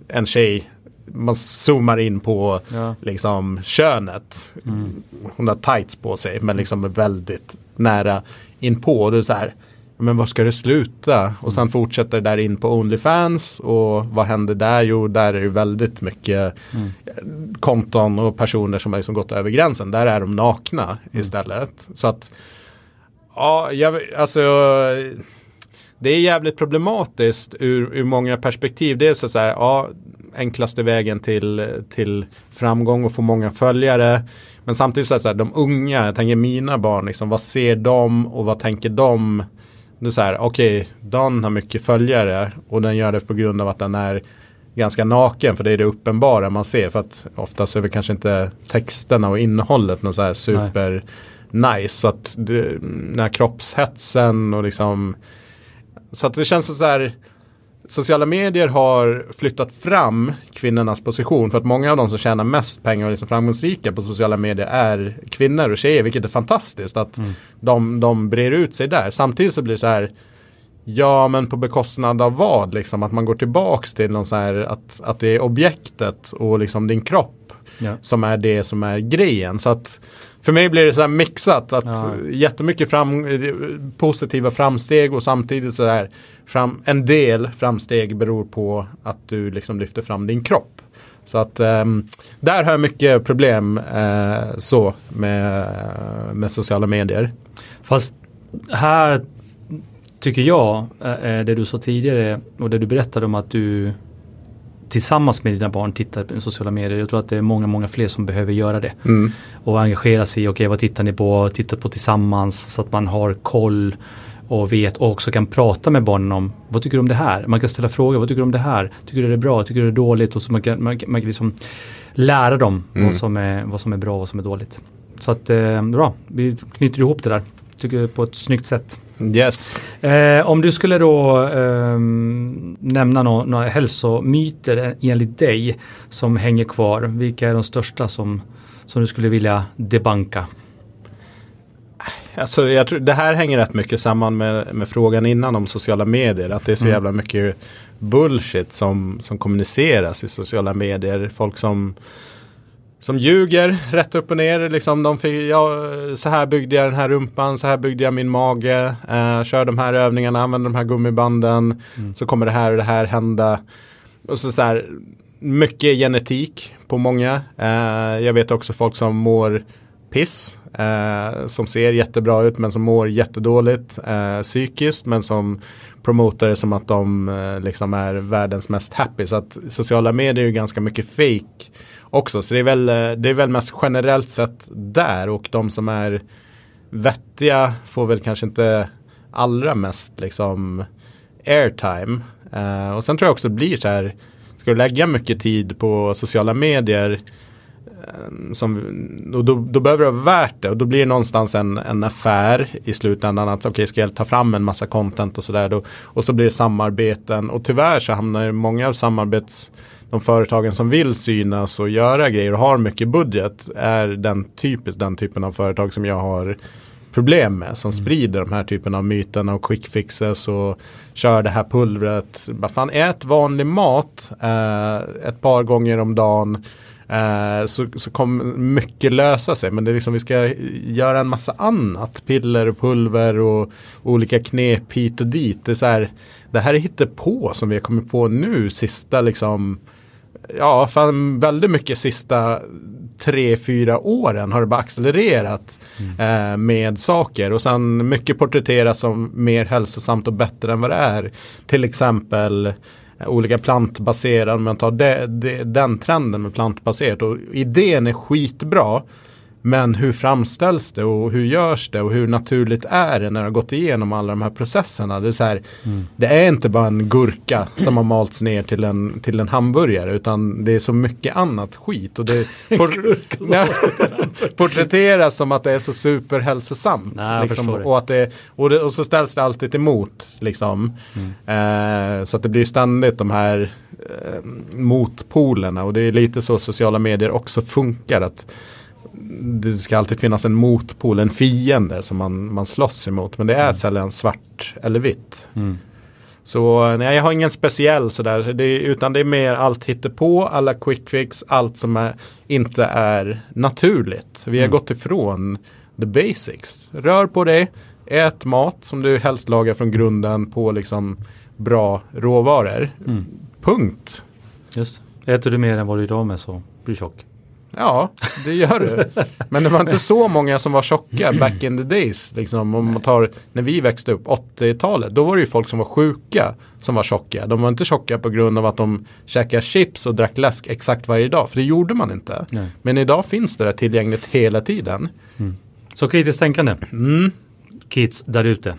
en tjej man zoomar in på ja. liksom könet. Mm. Hon har tights på sig men liksom är väldigt nära in på. Det är så här, men var ska det sluta? Och sen mm. fortsätter det där in på Onlyfans och vad händer där? Jo, där är det väldigt mycket mm. konton och personer som har liksom gått över gränsen. Där är de nakna mm. istället. Så att, ja, jag, alltså det är jävligt problematiskt ur, ur många perspektiv. Dels är så här, ja, enklaste vägen till, till framgång och få många följare. Men samtidigt så här, de unga, jag tänker mina barn, liksom, vad ser de och vad tänker de? Det är så här, okej, okay, Dan har mycket följare och den gör det på grund av att den är ganska naken för det är det uppenbara man ser för att oftast är väl kanske inte texterna och innehållet något så här super Nej. nice. Så att det, den här kroppshetsen och liksom så att det känns så här sociala medier har flyttat fram kvinnornas position för att många av de som tjänar mest pengar och är liksom framgångsrika på sociala medier är kvinnor och tjejer vilket är fantastiskt att mm. de, de brer ut sig där. Samtidigt så blir det så här Ja men på bekostnad av vad liksom att man går tillbaks till någon så här att, att det är objektet och liksom din kropp ja. som är det som är grejen. Så att för mig blir det så här mixat. Att ja. Jättemycket fram, positiva framsteg och samtidigt så här fram, en del framsteg beror på att du liksom lyfter fram din kropp. Så att um, där har jag mycket problem uh, så med, med sociala medier. Fast här tycker jag, det du sa tidigare och det du berättade om att du tillsammans med dina barn tittar på sociala medier. Jag tror att det är många, många fler som behöver göra det. Mm. Och engagera sig i, okej okay, vad tittar ni på, titta på tillsammans så att man har koll och vet och också kan prata med barnen om vad tycker du om det här? Man kan ställa frågor, vad tycker du om det här? Tycker du det är bra? Tycker du det är dåligt? Och så man kan, man, man kan liksom lära dem mm. vad, som är, vad som är bra och vad som är dåligt. Så att eh, bra, vi knyter ihop det där. Tycker på ett snyggt sätt. Yes. Eh, om du skulle då eh, nämna no några hälsomyter enligt dig som hänger kvar. Vilka är de största som, som du skulle vilja debanka? Alltså, jag tror, det här hänger rätt mycket samman med, med frågan innan om sociala medier. Att det är så mm. jävla mycket bullshit som, som kommuniceras i sociala medier. Folk som som ljuger rätt upp och ner. Liksom de fick, ja, så här byggde jag den här rumpan, så här byggde jag min mage. Eh, kör de här övningarna, använder de här gummibanden. Mm. Så kommer det här och det här hända. Och så, så här, mycket genetik på många. Eh, jag vet också folk som mår piss. Eh, som ser jättebra ut men som mår jättedåligt eh, psykiskt men som promotar det som att de eh, liksom är världens mest happy. Så att sociala medier är ju ganska mycket fake också. Så det är väl, eh, det är väl mest generellt sett där och de som är vettiga får väl kanske inte allra mest liksom airtime. Eh, och sen tror jag också det blir så här, ska du lägga mycket tid på sociala medier som, och då, då, behöver det vara värt det och då blir det någonstans en, en affär i slutändan. Att okej, okay, ska jag ta fram en massa content och sådär. Och så blir det samarbeten och tyvärr så hamnar många av samarbets de företagen som vill synas och göra grejer och har mycket budget är den typiskt den typen av företag som jag har problem med. Som mm. sprider de här typen av myterna och quick fixes och kör det här pulvret. Fan, ät vanlig mat eh, ett par gånger om dagen. Eh, så, så kommer mycket lösa sig. Men det är liksom vi ska göra en massa annat. Piller och pulver och olika knep hit och dit. Det, är så här, det här är på som vi har kommit på nu sista liksom ja, fan, väldigt mycket sista tre, fyra åren har det bara accelererat mm. eh, med saker. Och sen mycket porträtteras som mer hälsosamt och bättre än vad det är. Till exempel olika plantbaserade, om man tar det, det, den trenden med plantbaserat. Och idén är skitbra. Men hur framställs det och hur görs det och hur naturligt är det när det har gått igenom alla de här processerna. Det är, så här, mm. det är inte bara en gurka som har malts ner till en, till en hamburgare utan det är så mycket annat skit. Och det porträtteras som att det är så superhälsosamt. Nej, liksom, och, att det, och, det, och så ställs det alltid emot. Liksom. Mm. Eh, så att det blir ständigt de här eh, motpolerna och det är lite så sociala medier också funkar. att det ska alltid finnas en motpol, en fiende som man, man slåss emot. Men det är mm. sällan svart eller vitt. Mm. Så nej, jag har ingen speciell sådär. Det, utan det är mer allt på, alla quick fix, allt som är, inte är naturligt. Vi har mm. gått ifrån the basics. Rör på dig, ät mat som du helst lagar från grunden på liksom bra råvaror. Mm. Punkt. Just Äter du mer än vad du idag med så blir du tjock. Ja, det gör det. Men det var inte så många som var tjocka back in the days. Liksom, om man tar när vi växte upp, 80-talet. Då var det ju folk som var sjuka som var tjocka. De var inte tjocka på grund av att de käkade chips och drack läsk exakt varje dag. För det gjorde man inte. Nej. Men idag finns det där tillgängligt hela tiden. Mm. Så kritiskt tänkande. Mm. Kids där ute.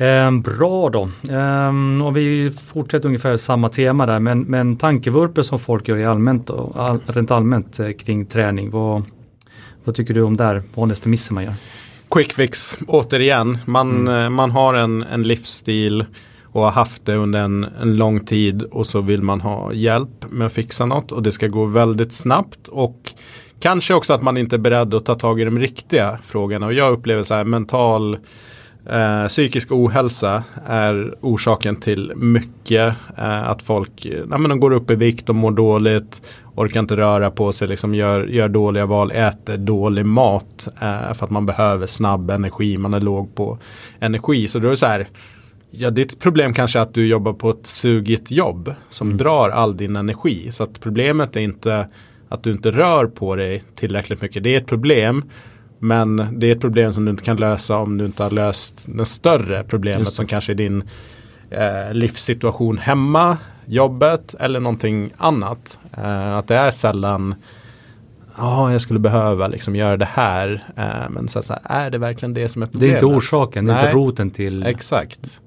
Eh, bra då. Eh, och vi fortsätter ungefär samma tema där men, men tankevurper som folk gör i allmänt och all, rent allmänt eh, kring träning. Vad, vad tycker du om där? Vanligaste missen man gör? Quick fix, återigen. Man, mm. Eh, man har en, en livsstil och har haft det under en, en lång tid och så vill man ha hjälp med att fixa något och det ska gå väldigt snabbt och kanske också att man inte är beredd att ta tag i de riktiga frågorna och jag upplever så här mental Eh, psykisk ohälsa är orsaken till mycket. Eh, att folk eh, men de går upp i vikt och mår dåligt. Orkar inte röra på sig, liksom gör, gör dåliga val, äter dålig mat. Eh, för att man behöver snabb energi, man är låg på energi. Så då är det så här. Ja, ditt problem kanske är att du jobbar på ett sugigt jobb som mm. drar all din energi. Så att problemet är inte att du inte rör på dig tillräckligt mycket. Det är ett problem. Men det är ett problem som du inte kan lösa om du inte har löst det större problemet som kanske är din eh, livssituation hemma, jobbet eller någonting annat. Eh, att det är sällan ja, oh, jag skulle behöva liksom göra det här. Eh, men så, så här, är det verkligen det som är problemet? Det är inte orsaken, det är inte roten till. Exakt.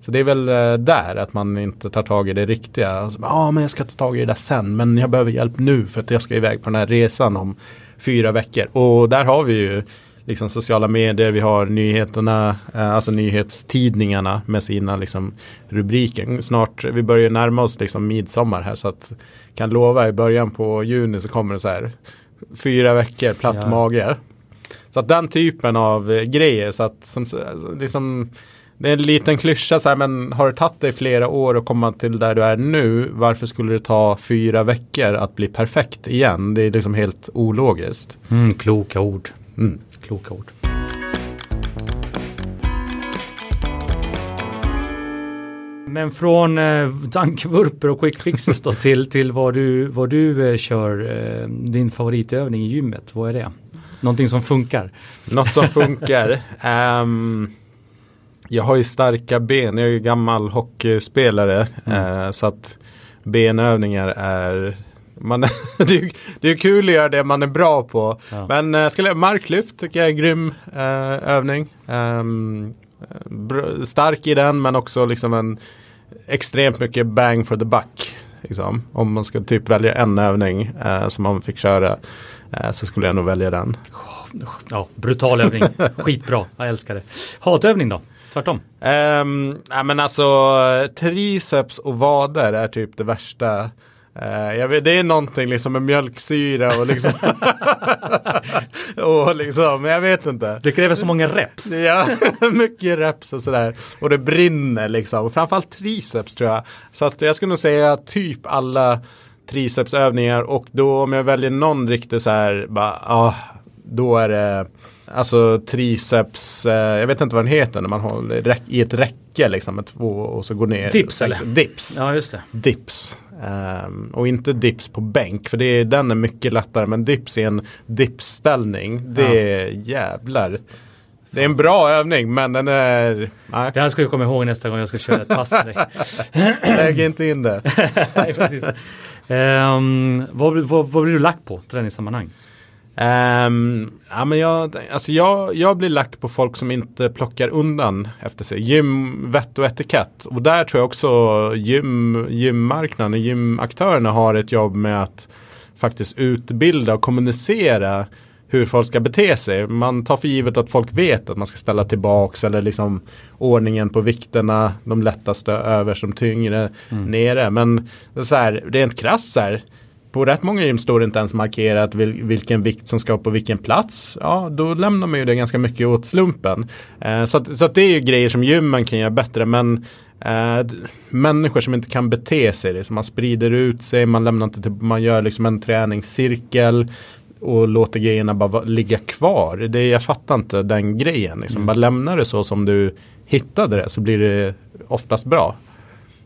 Så det är väl eh, där att man inte tar tag i det riktiga. Ja, ah, men jag ska ta tag i det där sen, men jag behöver hjälp nu för att jag ska iväg på den här resan om fyra veckor. Och där har vi ju liksom sociala medier, vi har nyheterna, eh, alltså nyhetstidningarna med sina liksom rubriker. Snart, vi börjar närma oss liksom midsommar här så att kan lova i början på juni så kommer det så här fyra veckor platt ja. mage. Så att den typen av eh, grejer så att som, liksom det är en liten klyscha så här, men har det tagit dig flera år att komma till där du är nu, varför skulle det ta fyra veckor att bli perfekt igen? Det är liksom helt ologiskt. Mm, kloka ord. Mm. Kloka ord. Men från eh, dankvurper och quick fixes då till, till vad du, vad du eh, kör, eh, din favoritövning i gymmet, vad är det? Någonting som funkar? Något som funkar? um, Jag har ju starka ben, jag är ju gammal hockeyspelare. Mm. Eh, så att benövningar är man, det, är, det är kul att göra det man är bra på. Ja. Men eh, skulle, marklyft tycker jag är en grym eh, övning. Um, stark i den men också liksom en extremt mycket bang for the buck. Liksom. Om man ska typ välja en övning eh, som man fick köra eh, så skulle jag nog välja den. Ja, brutal övning. Skitbra, jag älskar det. Hatövning då? Tvärtom? Um, ja, men alltså triceps och vader är typ det värsta. Uh, vet, det är någonting liksom med mjölksyra och liksom och liksom, jag vet inte. Det kräver så många reps. ja, mycket reps och sådär. Och det brinner liksom. Och framförallt triceps tror jag. Så att jag skulle nog säga typ alla tricepsövningar och då om jag väljer någon riktigt så här, bara, ah, då är det Alltså triceps, eh, jag vet inte vad den heter när man håller i ett räcke liksom med två och så går ner. Dips eller? Dips. Ja just det. Dips. Um, och inte dips på bänk för det är, den är mycket lättare men dips i en dipsställning det ja. är jävlar. Det är en bra övning men den är... Nej. Det här ska jag komma ihåg nästa gång jag ska köra ett pass med dig. Lägg inte in det. nej, precis. Um, vad, vad, vad blir du lack på träningssammanhang? Um, ja, men jag, alltså jag, jag blir lack på folk som inte plockar undan efter sig. Gym, vett och etikett. Och där tror jag också gym, gymmarknaden, gymaktörerna har ett jobb med att faktiskt utbilda och kommunicera hur folk ska bete sig. Man tar för givet att folk vet att man ska ställa tillbaks eller liksom ordningen på vikterna, de lättaste över som tyngre mm. nere. Men så här, rent krasst så här, på rätt många gym står det inte ens markerat vilken vikt som ska på vilken plats. Ja, då lämnar man ju det ganska mycket åt slumpen. Eh, så att, så att det är ju grejer som gymmen kan göra bättre. Men eh, människor som inte kan bete sig, det man sprider ut sig, man lämnar inte till, man gör liksom en träningscirkel och låter grejerna bara ligga kvar. Det, jag fattar inte den grejen. Liksom. Mm. Bara lämna det så som du hittade det så blir det oftast bra.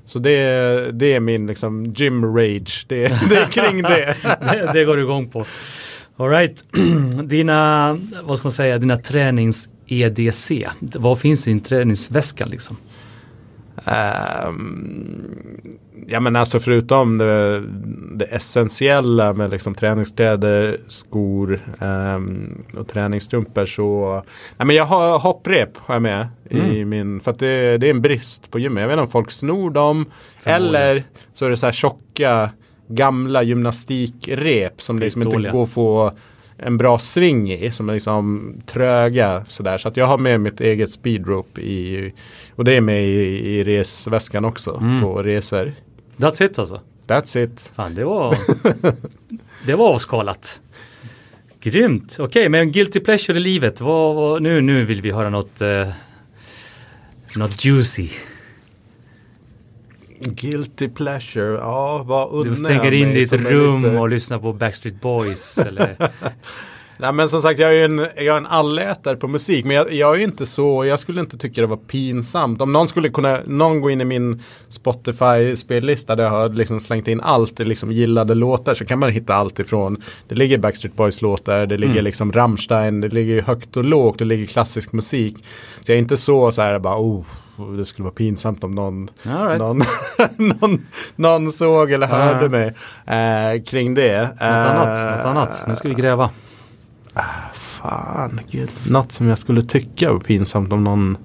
Så det, det är min liksom gym rage. Det, det är kring det. det. det. går du igång på. Alright, dina, vad ska man säga, dina tränings-EDC. Vad finns i din träningsväska liksom? Um, ja men alltså förutom det, det essentiella med liksom träningskläder, skor um, och träningsstrumpor så nej men jag har hopprep har jag med mm. i min för att det, det, är en brist på gymmet. Jag vet inte om folk snor dem eller så är det så här tjocka gamla gymnastikrep som liksom inte går att få en bra sving i som är liksom tröga sådär. Så att jag har med mitt eget speedrope i och det är med i, i resväskan också Mm. på resor. That's it alltså. That's it. Fan, det var... det var avskalat. Grymt. Okej, men guilty pleasure i livet. Vad, vad, nu, nu vill vi höra något... Eh, något juicy. Guilty pleasure, ja vad unnar Du stänger in är rum lite- och lyssnar på Backstreet Boys eller... Nej men som sagt jag är ju en, jag är en allätare på musik men jag, jag är inte så, jag skulle inte tycka det var pinsamt. Om någon skulle kunna, någon gå in i min Spotify-spellista där jag har liksom slängt in allt liksom gillade låtar så kan man hitta allt ifrån Det ligger Backstreet Boys låtar, det ligger liksom Rammstein, det ligger högt och lågt, det ligger klassisk musik. Så jag är inte så så här bara oh, det skulle vara pinsamt om någon, right. någon, någon, någon såg eller hörde mig eh, kring det. Något annat, något annat. Nu ska vi gräva. Fan, gud. Något som jag skulle tycka var pinsamt om någon...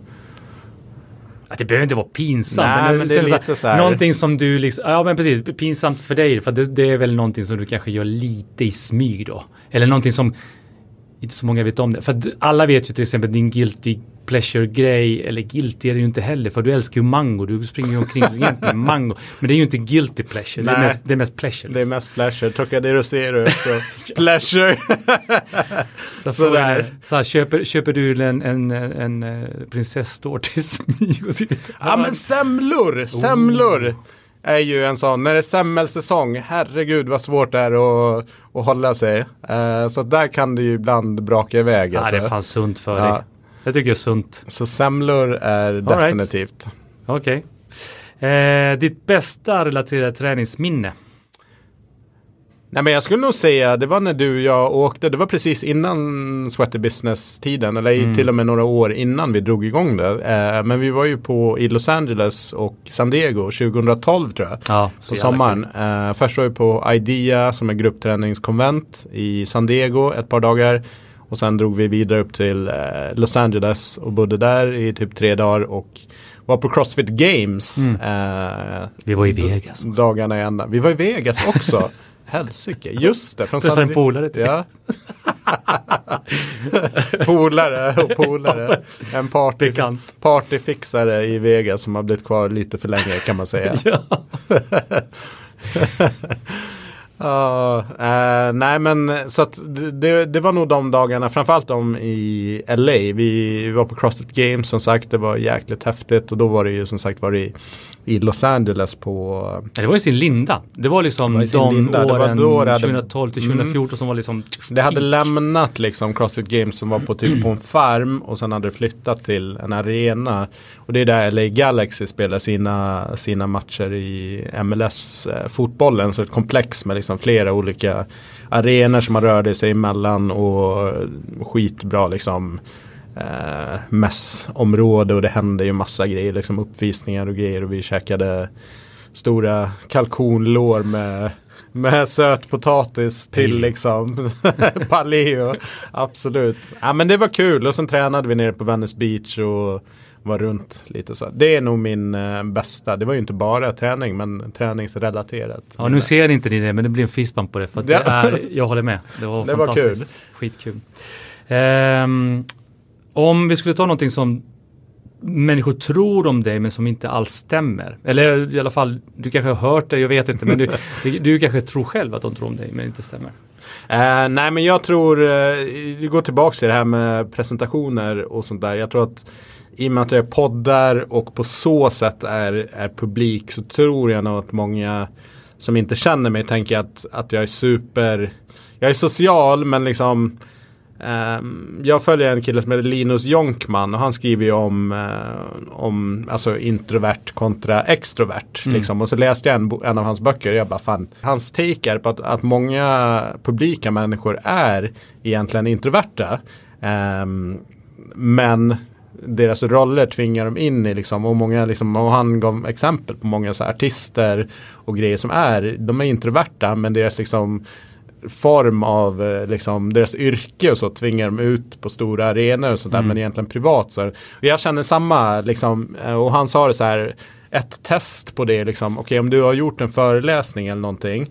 Att det behöver inte vara pinsamt. Nej, men det är så lite så här- Någonting som du liksom, ja men precis, pinsamt för dig. För det, det är väl någonting som du kanske gör lite i smyg då. Eller någonting som inte så många vet om det. För alla vet ju till exempel din guilty pleasure-grej, eller guilty är det ju inte heller, för du älskar ju mango, du springer ju omkring med mango. Men det är ju inte guilty pleasure, det är, mest, det är mest pleasure. Det är mest pleasure. Trocadero Zero också. pleasure. så, sådär. så, så här, köper, köper du en, en, en, en prinsesstårta i smyg och sitter ja men semlor. Semlor. Är ju en sån, när det är semmelsäsong, herregud vad svårt det är att, att hålla sig. Eh, så där kan det ju ibland braka iväg. Ja, Alltså. det är fan sunt för Ja. Jag tycker det är sunt. Så semlor är right. definitivt. Okej. Eh, ditt bästa relaterade träningsminne? Nej men jag skulle nog säga det var när du och jag åkte, det var precis innan Sweaty Business-tiden eller i till och med några år innan vi drog igång det. Eh, men vi var ju på i Los Angeles och San Diego 2012 tror jag. Ja, På sommaren. Eh, först var vi på IDEA som är gruppträningskonvent i San Diego ett par dagar. Och sen drog vi vidare upp till eh, Los Angeles och bodde där i typ tre dagar och var på CrossFit Games. Eh, Vi var i Vegas. dagarna i ända. Vi var i Vegas också. Helsike, just det. Från Träffade en polare till Ja. polare och polare. En party, Bekant. partyfixare i Vegas som har blivit kvar lite för länge kan man säga. Uh, uh, nej men så att det, det var nog de dagarna, framförallt de i LA. Vi var på CrossFit Games som sagt, det var jäkligt häftigt och då var det ju som sagt var det i, Los Angeles på Det var i sin linda. Det var liksom Det var de linda. Det var åren då det hade- 2012 till 2014 som var liksom Det hade lämnat liksom CrossFit Games som var på typ på en farm och sen hade det flyttat till en arena. Och det är där LA Galaxy spelar sina, sina matcher i MLS-fotbollen. Så ett komplex med liksom flera olika arenor som man rörde sig emellan och skitbra liksom eh, mässområde och det hände ju massa grejer, liksom uppvisningar och grejer och vi käkade stora kalkonlår med, med sötpotatis till liksom paleo. Absolut. Ja men det var kul och sen tränade vi nere på Venice Beach och var runt lite så. Det är nog min eh, bästa. Det var ju inte bara träning men träningsrelaterat. Ja, nu ser inte ni det, men det blir en fistbump på det. För att det är, jag håller med. Det var Det var fantastiskt. Skitkul. Ehm, om vi skulle ta någonting som människor tror om dig men som inte alls stämmer. Eller i alla fall, du kanske har hört det, jag vet inte. Men du, du kanske tror själv att de tror om dig men inte stämmer. Eh, nej men jag tror, eh, vi går tillbaka till det här med presentationer och sånt där. Jag tror att i och med att jag poddar och på så sätt är, är publik så tror jag nog att många som inte känner mig tänker att, att jag är super, jag är social men liksom ehm, jag följer en kille som heter Linus Jonkman och han skriver ju om, eh, om alltså introvert kontra extrovert. Liksom. Och så läste jag en, en av hans böcker och jag bara fan, hans take är på att, att många publika människor är egentligen introverta. Ehm, men deras roller tvingar dem in i liksom, och många liksom, och han gav exempel på många så artister och grejer som är, de är introverta men deras liksom form av eh, liksom, deras yrke och så tvingar dem ut på stora arenor och sådär men egentligen privat så. Och jag känner samma liksom, eh, och han sa det så här ett test på det liksom, okej om du har gjort en föreläsning eller någonting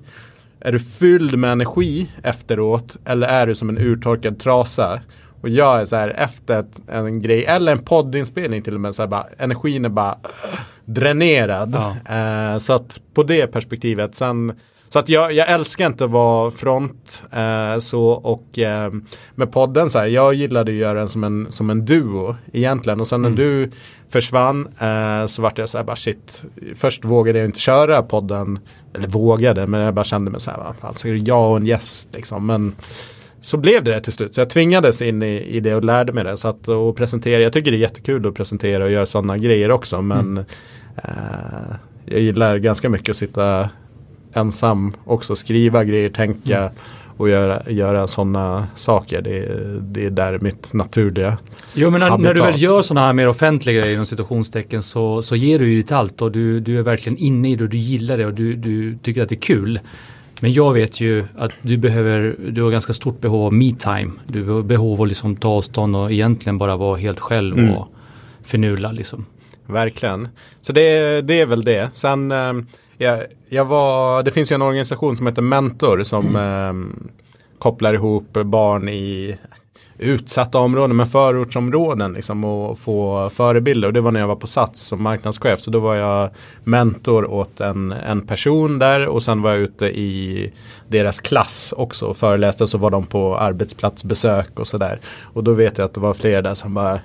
är du fylld med energi efteråt eller är du som en urtorkad trasa? Och jag är så här efter ett, en grej eller en poddinspelning till och med så här bara energin är bara dränerad. Ja. Eh, så att på det perspektivet sen så att jag, jag älskar inte att vara front eh, så och eh, med podden så här, jag gillade att göra den som en, som en duo egentligen och sen när du försvann eh, så vart jag så här bara shit. Först vågade jag inte köra podden, eller vågade men jag bara kände mig så här, va, alltså jag och en gäst liksom. Men så blev det det till slut. Så jag tvingades in i, i det och lärde mig det. Så att och presentera, jag tycker det är jättekul att presentera och göra sådana grejer också. Men eh, jag gillar ganska mycket att sitta ensam också, skriva grejer, tänka och göra, göra sådana saker. Det, är- det är där mitt naturliga. Jo men när, när du Habitat. väl gör sådana här mer offentliga grejer inom situationstecken så, så ger du ju ditt allt och du, du är verkligen inne i det och du gillar det och du, du tycker att det är kul. Men jag vet ju att du behöver, du har ganska stort behov av me-time. Du har behov av att liksom ta avstånd och egentligen bara vara helt själv Mm. och förnula liksom. Verkligen. Så det, det är väl det. Sen eh, jag, jag var, det finns ju en organisation som heter Mentor som eh, kopplar ihop barn i utsatta områden men förortsområden liksom och få förebilder. Och det var när jag var på Sats som marknadschef. Så då var jag mentor åt en, en person där och sen var jag ute i deras klass också och föreläste. Och så var de på arbetsplatsbesök och sådär. Och då vet jag att det var flera där som bara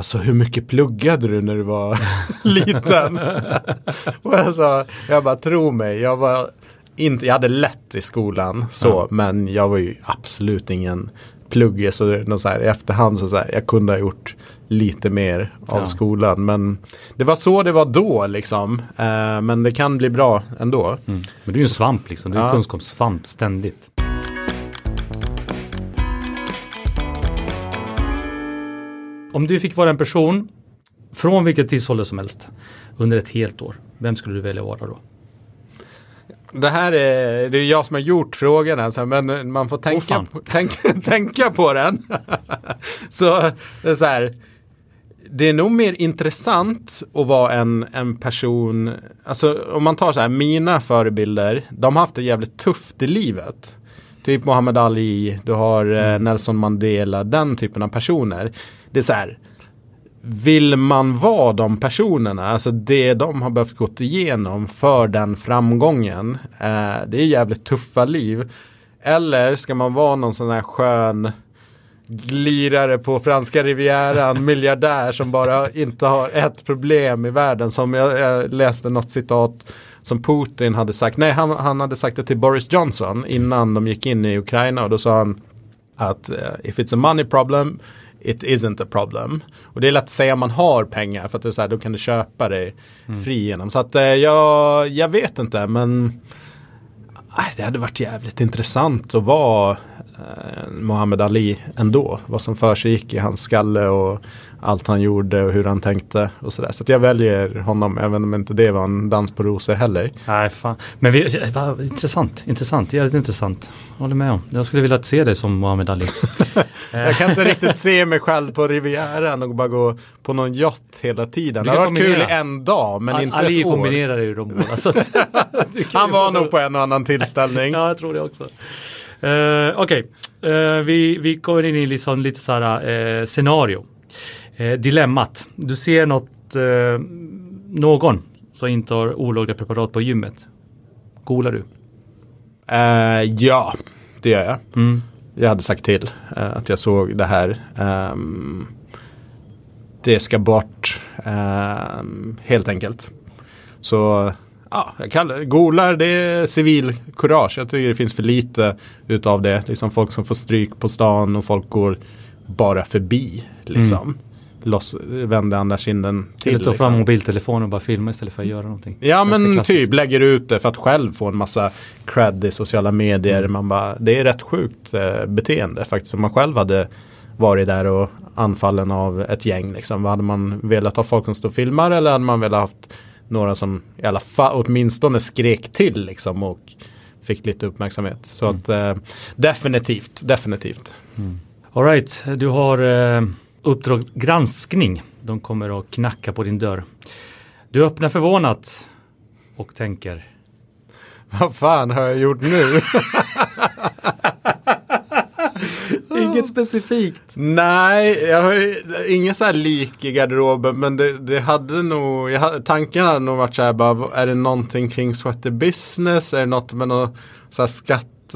Alltså hur mycket pluggade du när du var liten? och jag sa, jag bara tro mig, jag var inte, jag hade lätt i skolan så, Ja. men jag var ju absolut ingen pluggig så, det så här, i efterhand så, så här, jag kunde ha gjort lite mer av Ja. skolan. Men det var så det var då liksom. Eh, men det kan bli bra ändå. Men du är ju en svamp liksom, du är Ja. kunskapssvamp ständigt. Om du fick vara en person från vilket tidsålder som helst under ett helt år, vem skulle du välja vara då? Det här är, det är jag som har gjort frågan alltså, men man får tänka, fan. på, tänk, tänka på den. så det är så här. Det är nog mer intressant att vara en, en person, alltså om man tar så här, mina förebilder, de har haft det jävligt tufft i livet. Typ Muhammad Ali, du har eh, Nelson Mandela, den typen av personer. Det är så här, vill man vara de personerna, alltså det de har behövt gått igenom för den framgången, eh, det är jävligt tuffa liv. Eller ska man vara någon sån här skön glirare på franska rivieran, miljardär som bara inte har ett problem i världen. Som jag, jag läste något citat som Putin hade sagt, nej han, han hade sagt det till Boris Johnson innan de gick in i Ukraina och då sa han att eh, if it's a money problem it isn't a problem. Och det är lätt att säga om man har pengar för att det är så här, då kan du köpa dig fri genom. Så att eh, jag, jag vet inte men aj, det hade varit jävligt intressant att vara Muhammad Ali ändå. Vad som för i hans skalle och allt han gjorde och hur han tänkte och sådär. Så att jag väljer honom även om inte det var en dans på rosor heller. Nej, fan. Men vi, intressant, intressant, jävligt intressant. Håller med om. Jag skulle vilja se dig som Muhammad Ali. Jag kan inte riktigt se mig själv på Rivieran och bara gå på någon yacht hela tiden. Det har varit kul i en dag men inte Ali ett år. kombinerar ju de båda. Så Han var nog på en och annan tillställning. Ja, jag tror det också. Uh, Okej, Eh, vi, vi kommer in i liksom lite så här eh, scenario. Eh, dilemmat. Du ser något, eh, någon som inte har olagliga preparat på gymmet. Golar du? Eh, ja, det gör jag. Mm. Jag hade sagt till eh, att jag såg det här. Ehm, det ska bort ehm, helt enkelt. Så ja, jag kallar det, golar det är civilkurage. Jag tycker det finns för lite utav det. Liksom folk som får stryk på stan och folk går bara förbi. Liksom. Loss, vänder andra kinden till. Eller ta liksom. fram mobiltelefonen och bara filma istället för att göra någonting. Ja men typ lägger ut det för att själv få en massa cred i sociala medier. Mm. Man bara, det är rätt sjukt eh, beteende faktiskt. Om man själv hade varit där och anfallen av ett gäng. Liksom. Hade man velat ha folk som står och filmar eller hade man velat haft några som i alla fall åtminstone skrek till liksom och fick lite uppmärksamhet. Så Mm. att eh, definitivt, definitivt. Alright, du har eh, Uppdrag granskning. De kommer att knacka på din dörr. Du öppnar förvånat och tänker. vad fan har jag gjort nu? Inget specifikt. Nej, jag har ju inget så här lik i garderoben men det, det hade nog, jag hade, tanken hade nog varit så här bara, är det någonting kring sweater business? Är det något med något så här skatt,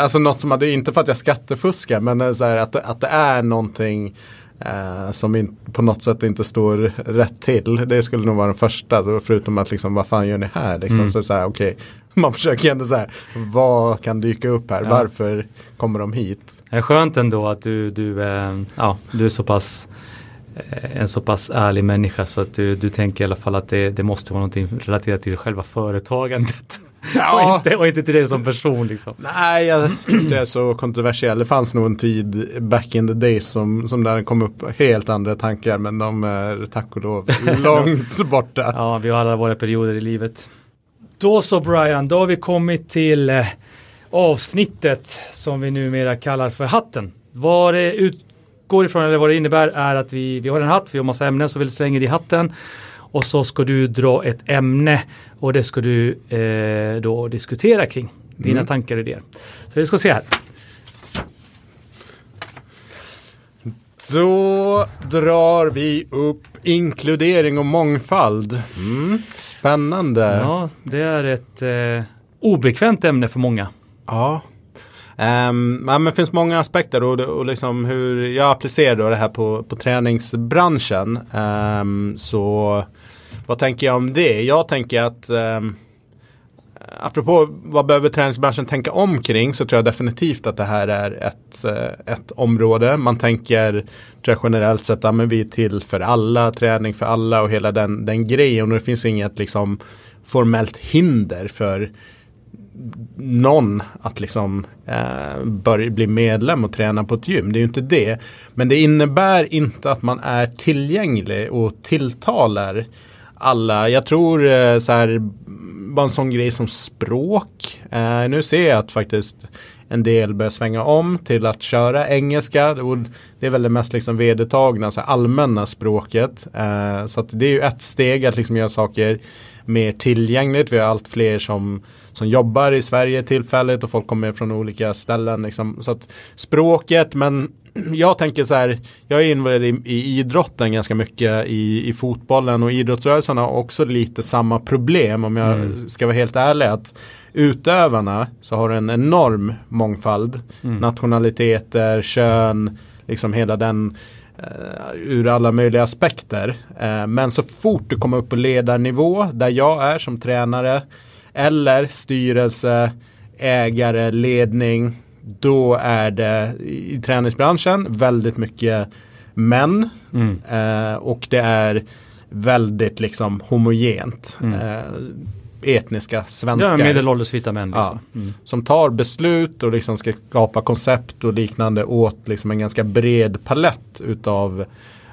alltså något som hade, inte för att jag skattefuskar men så här, att, att det är någonting eh, som in, på något sätt inte står rätt till. Det skulle nog vara den första, förutom att liksom vad fan gör ni här? Liksom, Mm. så så här, okej, man försöker ändå så här, vad kan dyka upp här? Ja. Varför kommer de hit? Det är skönt ändå att du, du, eh, ja, du är så pass en så pass ärlig människa så att du, du tänker i alla fall att det, det måste vara någonting relaterat till själva företagandet. och, inte, och inte till dig som person liksom. Nej, jag tror inte det är så kontroversiellt. Det fanns nog en tid back in the days som, som där kom upp helt andra tankar. Men de är tack och lov långt borta. Ja, vi har alla våra perioder i livet. Då så Brian, då har vi kommit till eh, avsnittet som vi numera kallar för hatten. Vad det utgår ifrån eller vad det innebär är att vi, vi har en hatt, vi har massa ämnen så vi slänger i hatten och så ska du dra ett ämne och det ska du eh, då diskutera kring. Dina Mm. tankar och idéer. Så vi ska se här. Då drar vi upp inkludering och mångfald. Mm, spännande. Ja, det är ett eh, obekvämt ämne för många. Ja. Um, men det finns många aspekter och, och liksom hur jag applicerar det här på, på träningsbranschen. Um, så vad tänker jag om det? Jag tänker att um, apropå vad behöver träningsbranschen tänka omkring så tror jag definitivt att det här är ett, eh, ett område. Man tänker tror jag generellt sett att vi är till för alla, träning för alla och hela den, den grejen. Och det finns inget liksom formellt hinder för någon att liksom eh, börja bli medlem och träna på ett gym. Det är ju inte det. Men det innebär inte att man är tillgänglig och tilltalar alla. Jag tror eh, så här, bara en sån grej som språk. Eh, nu ser jag att faktiskt en del börjar svänga om till att köra engelska. Och det är väl det mest liksom vedertagna, så här, allmänna språket. Eh, så att det är ju ett steg att liksom göra saker mer tillgängligt. Vi har allt fler som, som jobbar i Sverige tillfälligt och folk kommer från olika ställen. Liksom. Så att språket, men jag tänker så här, jag är involverad i, i idrotten ganska mycket i, i fotbollen och idrottsrörelsen har också lite samma problem om jag Mm. ska vara helt ärlig. att Utövarna så har en enorm mångfald. Mm. Nationaliteter, kön, liksom hela den ur alla möjliga aspekter. Eh, men så fort du kommer upp på ledarnivå där jag är som tränare eller styrelse, ägare, ledning. Då är det i träningsbranschen väldigt mycket män Mm. eh, och det är väldigt liksom homogent. Mm. Etniska Ja, svenskar medelålders vita män. Liksom. Ja. Mm. som tar beslut och liksom ska skapa koncept och liknande åt liksom en ganska bred palett utav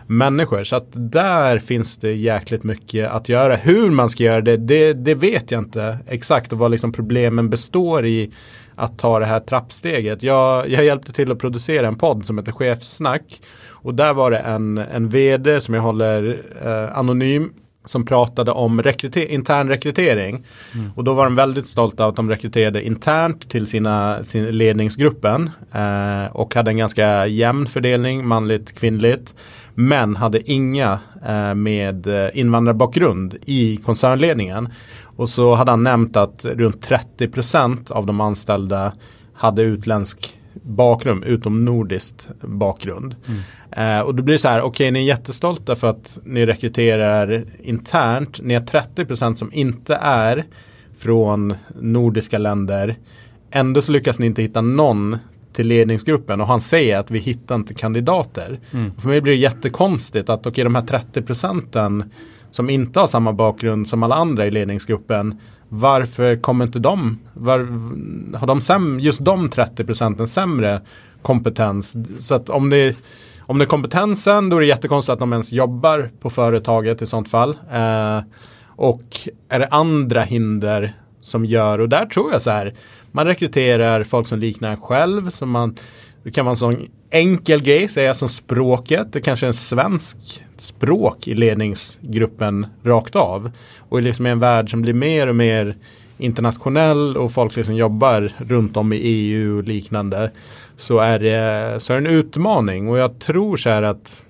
människor. Så att där finns det jäkligt mycket att göra. Hur man ska göra det, det, det vet jag inte exakt och vad liksom problemen består i att ta det här trappsteget. Jag, jag hjälpte till att producera en podd som heter Chefsnack. Och där var det en, en vd som jag håller eh, anonym som pratade om rekryter- intern rekrytering. Och då var de väldigt stolta att de rekryterade internt till sina, sin ledningsgruppen. Eh, och hade en ganska jämn fördelning, manligt, kvinnligt. Men hade inga eh, med eh, invandrarbakgrund i koncernledningen. Och så hade han nämnt att runt 30% av de anställda hade utländsk bakgrund, utom nordiskt bakgrund. Eh, och då blir det så här, okej ni är jättestolta för att ni rekryterar internt. Ni har 30% som inte är från nordiska länder. Ändå så lyckas ni inte hitta någon till ledningsgruppen och han säger att vi hittar inte kandidater. Mm. För mig blir det jättekonstigt att okej de här 30 procenten som inte har samma bakgrund som alla andra i ledningsgruppen varför kommer inte de? Var, har de säm, just de 30 procenten sämre kompetens? Så att om det, om det är kompetensen då är det jättekonstigt att de ens jobbar på företaget i sånt fall. Eh, och är det andra hinder som gör, och där tror jag så här, man rekryterar folk som liknar en själv, som man, det kan vara en sån enkel grej, säga som språket, det kanske är en svensk språk i ledningsgruppen rakt av. Och liksom i en värld som blir mer och mer internationell och folk liksom jobbar runt om i EU och liknande så är det, så är det en utmaning och jag tror så här att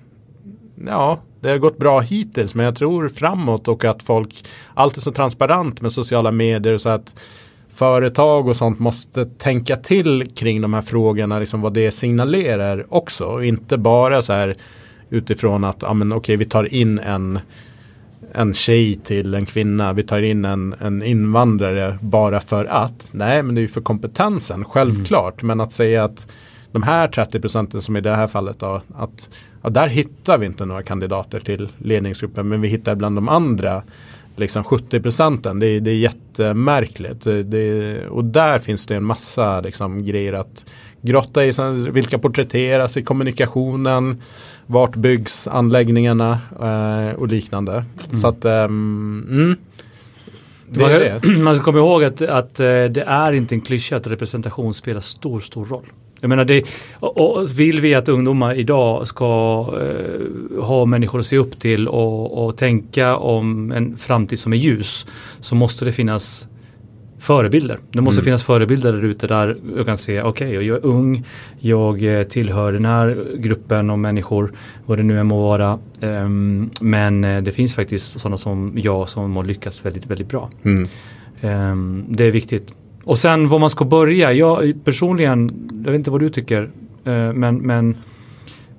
ja, det har gått bra hittills men jag tror framåt och att folk allt är så transparent med sociala medier så att företag och sånt måste tänka till kring de här frågorna, liksom vad det signalerar också. Och inte bara så här utifrån att, ja men okej vi tar in en en tjej till en kvinna, vi tar in en, en invandrare bara för att. Nej, men det är ju för kompetensen, självklart. Mm. Men att säga att de här 30 procenten som i det här fallet då, att ja, där hittar vi inte några kandidater till ledningsgruppen, men vi hittar bland de andra liksom 70 procenten. Det, det, är jättemärkligt. Det, och där finns det en massa liksom, grejer att grotta i. Vilka porträtteras i kommunikationen? Vart byggs anläggningarna eh, och liknande. Mm. Så att um, mm, man, det. man ska komma ihåg att, att eh, det är inte en klyscha att representation spelar stor, stor roll. Jag menar, det, och, vill vi att ungdomar idag ska eh, ha människor att se upp till och, och tänka om en framtid som är ljus så måste det finnas förebilder. Det måste mm. finnas förebilder där ute där jag kan se, okej, okay, jag är ung, jag eh, tillhör den här gruppen av människor, vad det nu än må vara. Um, men eh, det finns faktiskt sådana som jag som har lyckats väldigt, väldigt bra. Mm. Um, det är viktigt. Och sen var man ska börja, jag personligen, jag vet inte vad du tycker, eh, men, men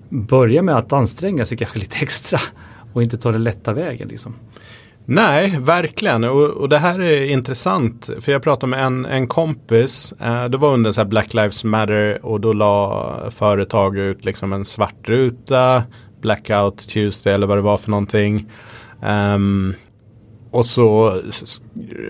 börja med att anstränga sig kanske lite extra och inte ta den lätta vägen. Liksom. Nej, verkligen. Och, och, det här är intressant. För jag pratade med en, en kompis. Eh, det var under så Black Lives Matter och då la företag ut liksom en svart ruta. Blackout Tuesday eller vad det var för någonting. Um, och så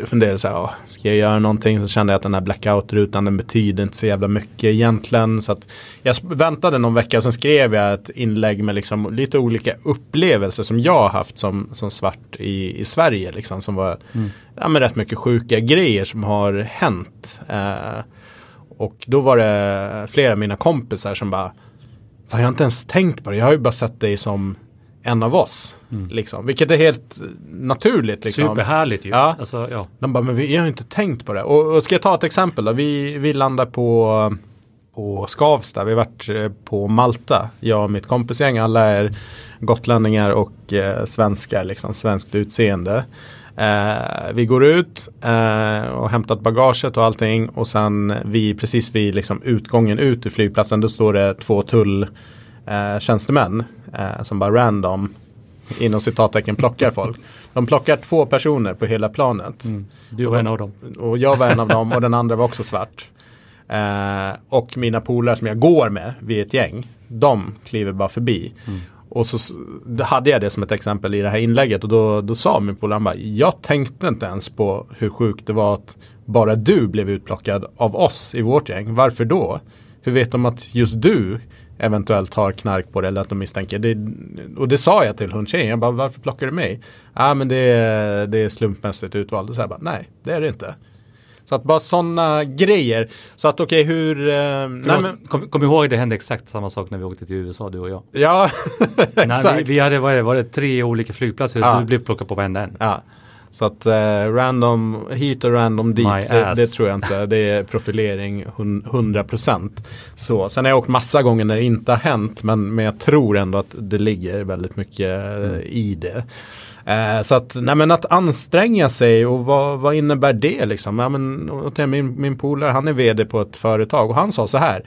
funderade jag så här, ska jag göra någonting? Så kände jag att den här blackout-rutan den betyder inte så jävla mycket egentligen. Så att jag väntade någon vecka och sen skrev jag ett inlägg med liksom lite olika upplevelser som jag har haft som, som svart i, i Sverige. Liksom, som var mm. ja, men rätt mycket sjuka grejer som har hänt. Eh, och då var det flera av mina kompisar som bara, jag har inte ens tänkt på det. Jag har ju bara sett dig som en av oss. Mm. Liksom. Vilket är helt naturligt. Liksom. Superhärligt ju. Ja. Alltså, ja. De bara, men vi har inte tänkt på det. Och, och ska jag ta ett exempel då? Vi, vi landar på, på Skavsta. Vi har varit eh, på Malta. Jag och mitt kompisgäng. Alla är gotlänningar och eh, svenskar. Liksom, svenskt utseende. Eh, vi går ut eh, och hämtat bagaget och allting. Och sen vi, precis vid liksom, utgången ut ur flygplatsen. Då står det två tulltjänstemän. Eh, som bara random inom citattecken plockar folk. De plockar två personer på hela planet. Mm. Du var en av dem. Och jag var en av dem och den andra var också svart. Eh, och mina polare som jag går med, vi är ett gäng, de kliver bara förbi. Mm. Och så hade jag det som ett exempel i det här inlägget och då, då sa min polare, bara, jag tänkte inte ens på hur sjukt det var att bara du blev utplockad av oss i vårt gäng. Varför då? Hur vet de att just du eventuellt har knark på det eller att de misstänker. Det, och det sa jag till hundtjejen. Jag bara, varför plockar du mig? Ja, ah, men det är, det är slumpmässigt utvald. Och så jag bara, nej, det är det inte. Så att bara sådana grejer. Så att okej, okay, hur... Eh, nej, men... kom, kom ihåg, det hände exakt samma sak när vi åkte till USA, du och jag. Ja, exakt. Nej, vi, vi, hade, var det, var det tre olika flygplatser, ja. du blev plockad på varenda en. Ja. Så att eh, random hit och random dit, det, det, tror jag inte. Det är profilering 100%. Så, sen har jag åkt massa gånger när det inte har hänt, men, men jag tror ändå att det ligger väldigt mycket eh, mm. i det. Eh, så att, nej, men att anstränga sig och vad, vad innebär det liksom? Ja, men, min, min polare han är vd på ett företag och han sa så här.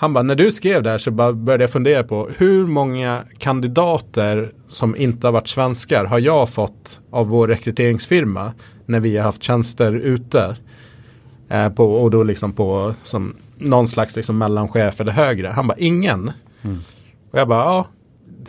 Han bara, när du skrev där så bara började jag fundera på hur många kandidater som inte har varit svenskar har jag fått av vår rekryteringsfirma när vi har haft tjänster ute. Eh, på, och då liksom på som någon slags liksom mellanchef eller högre. Han bara, ingen. Mm. Och jag bara, ja,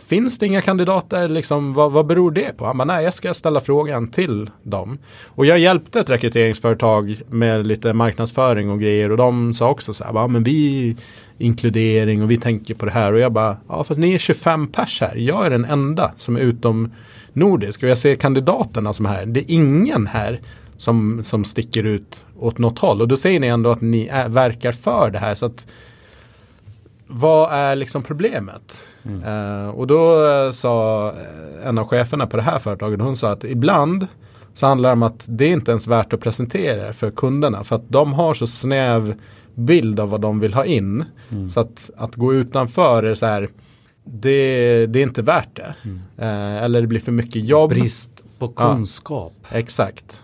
finns det inga kandidater? Liksom, vad, vad beror det på? Han bara, nej, jag ska ställa frågan till dem. Och jag hjälpte ett rekryteringsföretag med lite marknadsföring och grejer och de sa också så här, ja, men vi inkludering och vi tänker på det här. Och jag bara, ja fast ni är 25 pers här. Jag är den enda som är utom nordisk. Och jag ser kandidaterna som är här. Det är ingen här som, som sticker ut åt något håll. Och då säger ni ändå att ni är, verkar för det här. Så att, vad är liksom problemet? Mm. Uh, och då uh, sa en av cheferna på det här företaget, hon sa att ibland så handlar det om att det är inte ens värt att presentera för kunderna. För att de har så snäv bild av vad de vill ha in. Mm. Så att, att gå utanför är så här, det, det är inte värt det. Mm. Eh, eller det blir för mycket jobb. Brist på kunskap. Ja, exakt.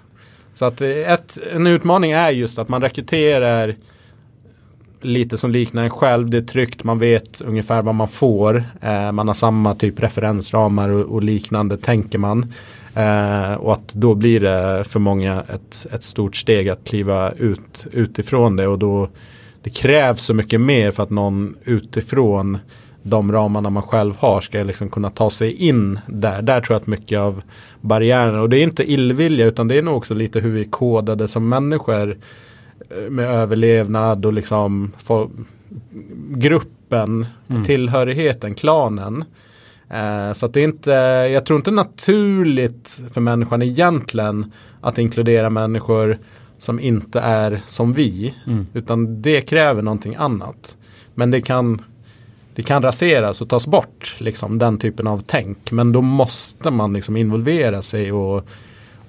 Så att ett, en utmaning är just att man rekryterar lite som liknar en själv. Det är tryggt, man vet ungefär vad man får. Eh, man har samma typ referensramar och, och liknande tänker man. Eh, och att då blir det för många ett, ett stort steg att kliva ut utifrån det och då det krävs så mycket mer för att någon utifrån de ramarna man själv har ska liksom kunna ta sig in där. Där tror jag att mycket av barriärerna och det är inte illvilja utan det är nog också lite hur vi är kodade som människor eh, med överlevnad och liksom gruppen, mm. tillhörigheten, klanen. Eh, så det är inte, jag tror inte naturligt för människan egentligen att inkludera människor som inte är som vi. Mm. Utan det kräver någonting annat. Men det kan, det kan raseras och tas bort, liksom, den typen av tänk. Men då måste man liksom involvera sig och,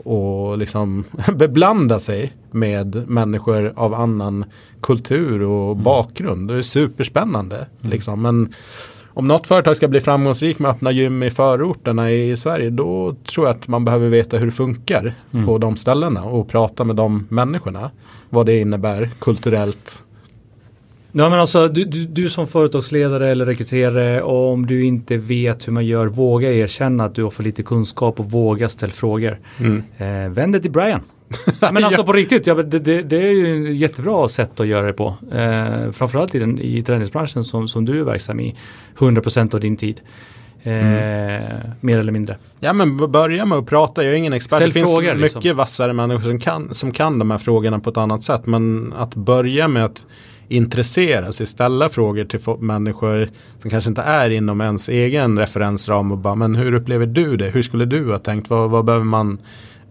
och liksom beblanda sig med människor av annan kultur och mm. bakgrund. Det är superspännande. Mm. Liksom. Men om något företag ska bli framgångsrikt med att öppna gym i förorterna i Sverige då tror jag att man behöver veta hur det funkar mm. på de ställena och prata med de människorna. Vad det innebär kulturellt. Ja, men alltså, du, du, du som företagsledare eller rekryterare om du inte vet hur man gör våga erkänna att du har för lite kunskap och våga ställa frågor. Mm. Eh, vänd dig till Brian. Men alltså på riktigt, ja, det, det, det, är ju ett jättebra sätt att göra det på. Eh, framförallt i, den, i träningsbranschen som, som du är verksam i. 100% av din tid. Eh, mm. Mer eller mindre. Ja men börja med att prata, jag är ingen expert. Ställ det finns frågor, mycket liksom. vassare människor som kan, som kan de här frågorna på ett annat sätt. Men att börja med att intressera sig, ställa frågor till människor som kanske inte är inom ens egen referensram och bara men hur upplever du det? Hur skulle du ha tänkt? Vad, vad behöver man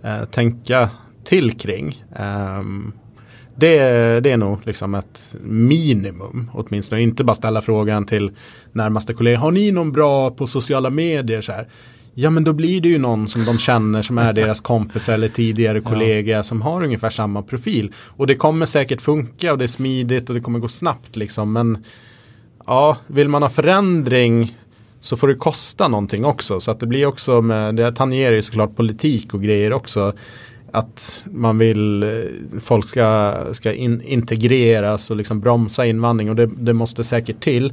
eh, tänka till kring. Um, det, det, är nog liksom ett minimum åtminstone. Inte bara ställa frågan till närmaste kollega. Har ni någon bra på sociala medier? Så här? Ja men då blir det ju någon som de känner som är deras kompis eller tidigare kollega ja. som har ungefär samma profil. Och det kommer säkert funka och det är smidigt och det kommer gå snabbt liksom. Men ja, vill man ha förändring så får det kosta någonting också. Så att det blir också med, det tangerar ju såklart politik och grejer också att man vill eh, folk ska, ska in, integreras och liksom bromsa invandring och det, det måste säkert till.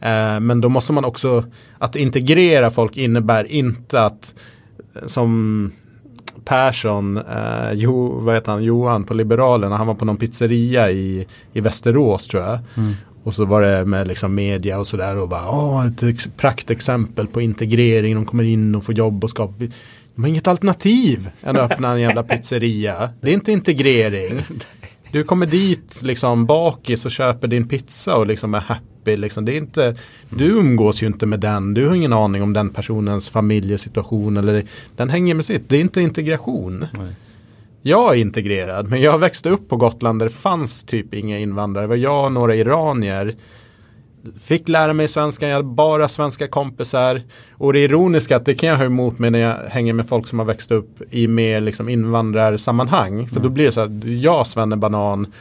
Eh, men då måste man också, att integrera folk innebär inte att som Persson, eh, jo, vad heter han, Johan på Liberalerna, han var på någon pizzeria i, i Västerås tror jag. Mm. Och så var det med liksom media och sådär och bara, åh, ett praktexempel på integrering, de kommer in och får jobb och skapar de har inget alternativ än att öppna en jävla pizzeria. Det är inte integrering. Du kommer dit liksom bakis och köper din pizza och liksom är happy. Liksom. Det är inte, du umgås ju inte med den. Du har ingen aning om den personens familjesituation. Eller, den hänger med sitt. Det är inte integration. Nej. Jag är integrerad men jag växte upp på Gotland där det fanns typ inga invandrare. Det var jag och några iranier Fick lära mig svenska, jag hade bara svenska kompisar. Och det ironiska att det kan jag ha emot mig när jag hänger med folk som har växt upp i mer liksom invandrarsammanhang. För mm. då blir det så att jag banan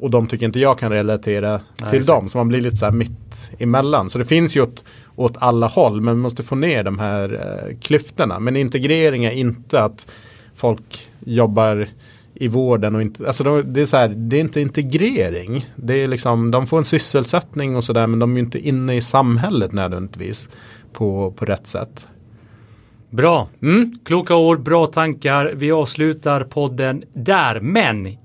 och de tycker inte jag kan relatera Nej, till dem. Så man blir lite så här mitt emellan. Så det finns ju åt, åt alla håll men vi måste få ner de här eh, klyftorna. Men integrering är inte att folk jobbar i vården och inte, alltså de, det är så här, det är inte integrering. Det är liksom, de får en sysselsättning och sådär men de är inte inne i samhället nödvändigtvis på, på rätt sätt. Bra, mm. kloka ord, bra tankar. Vi avslutar podden där, men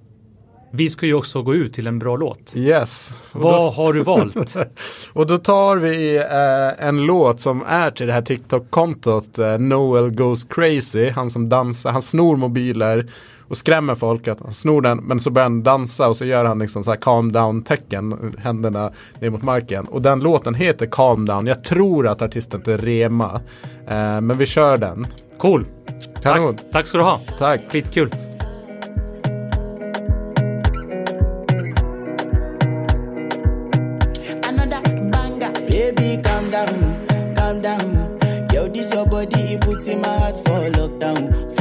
vi ska ju också gå ut till en bra låt. Yes. Vad då, har du valt? och då tar vi eh, en låt som är till det här TikTok-kontot eh, Noel Goes Crazy. Han som dansar, han snor mobiler och skrämmer folk att han snor den men så börjar han dansa och så gör han liksom så här calm down tecken, händerna ner mot marken. Och den låten heter Calm down. Jag tror att artisten heter Rema. Eh, men vi kör den. Cool. Tack, tack ska du ha. Tack. Skitkul. Calm down, calm down. Yo, this your body, it puts in my heart for lockdown, for lockdown.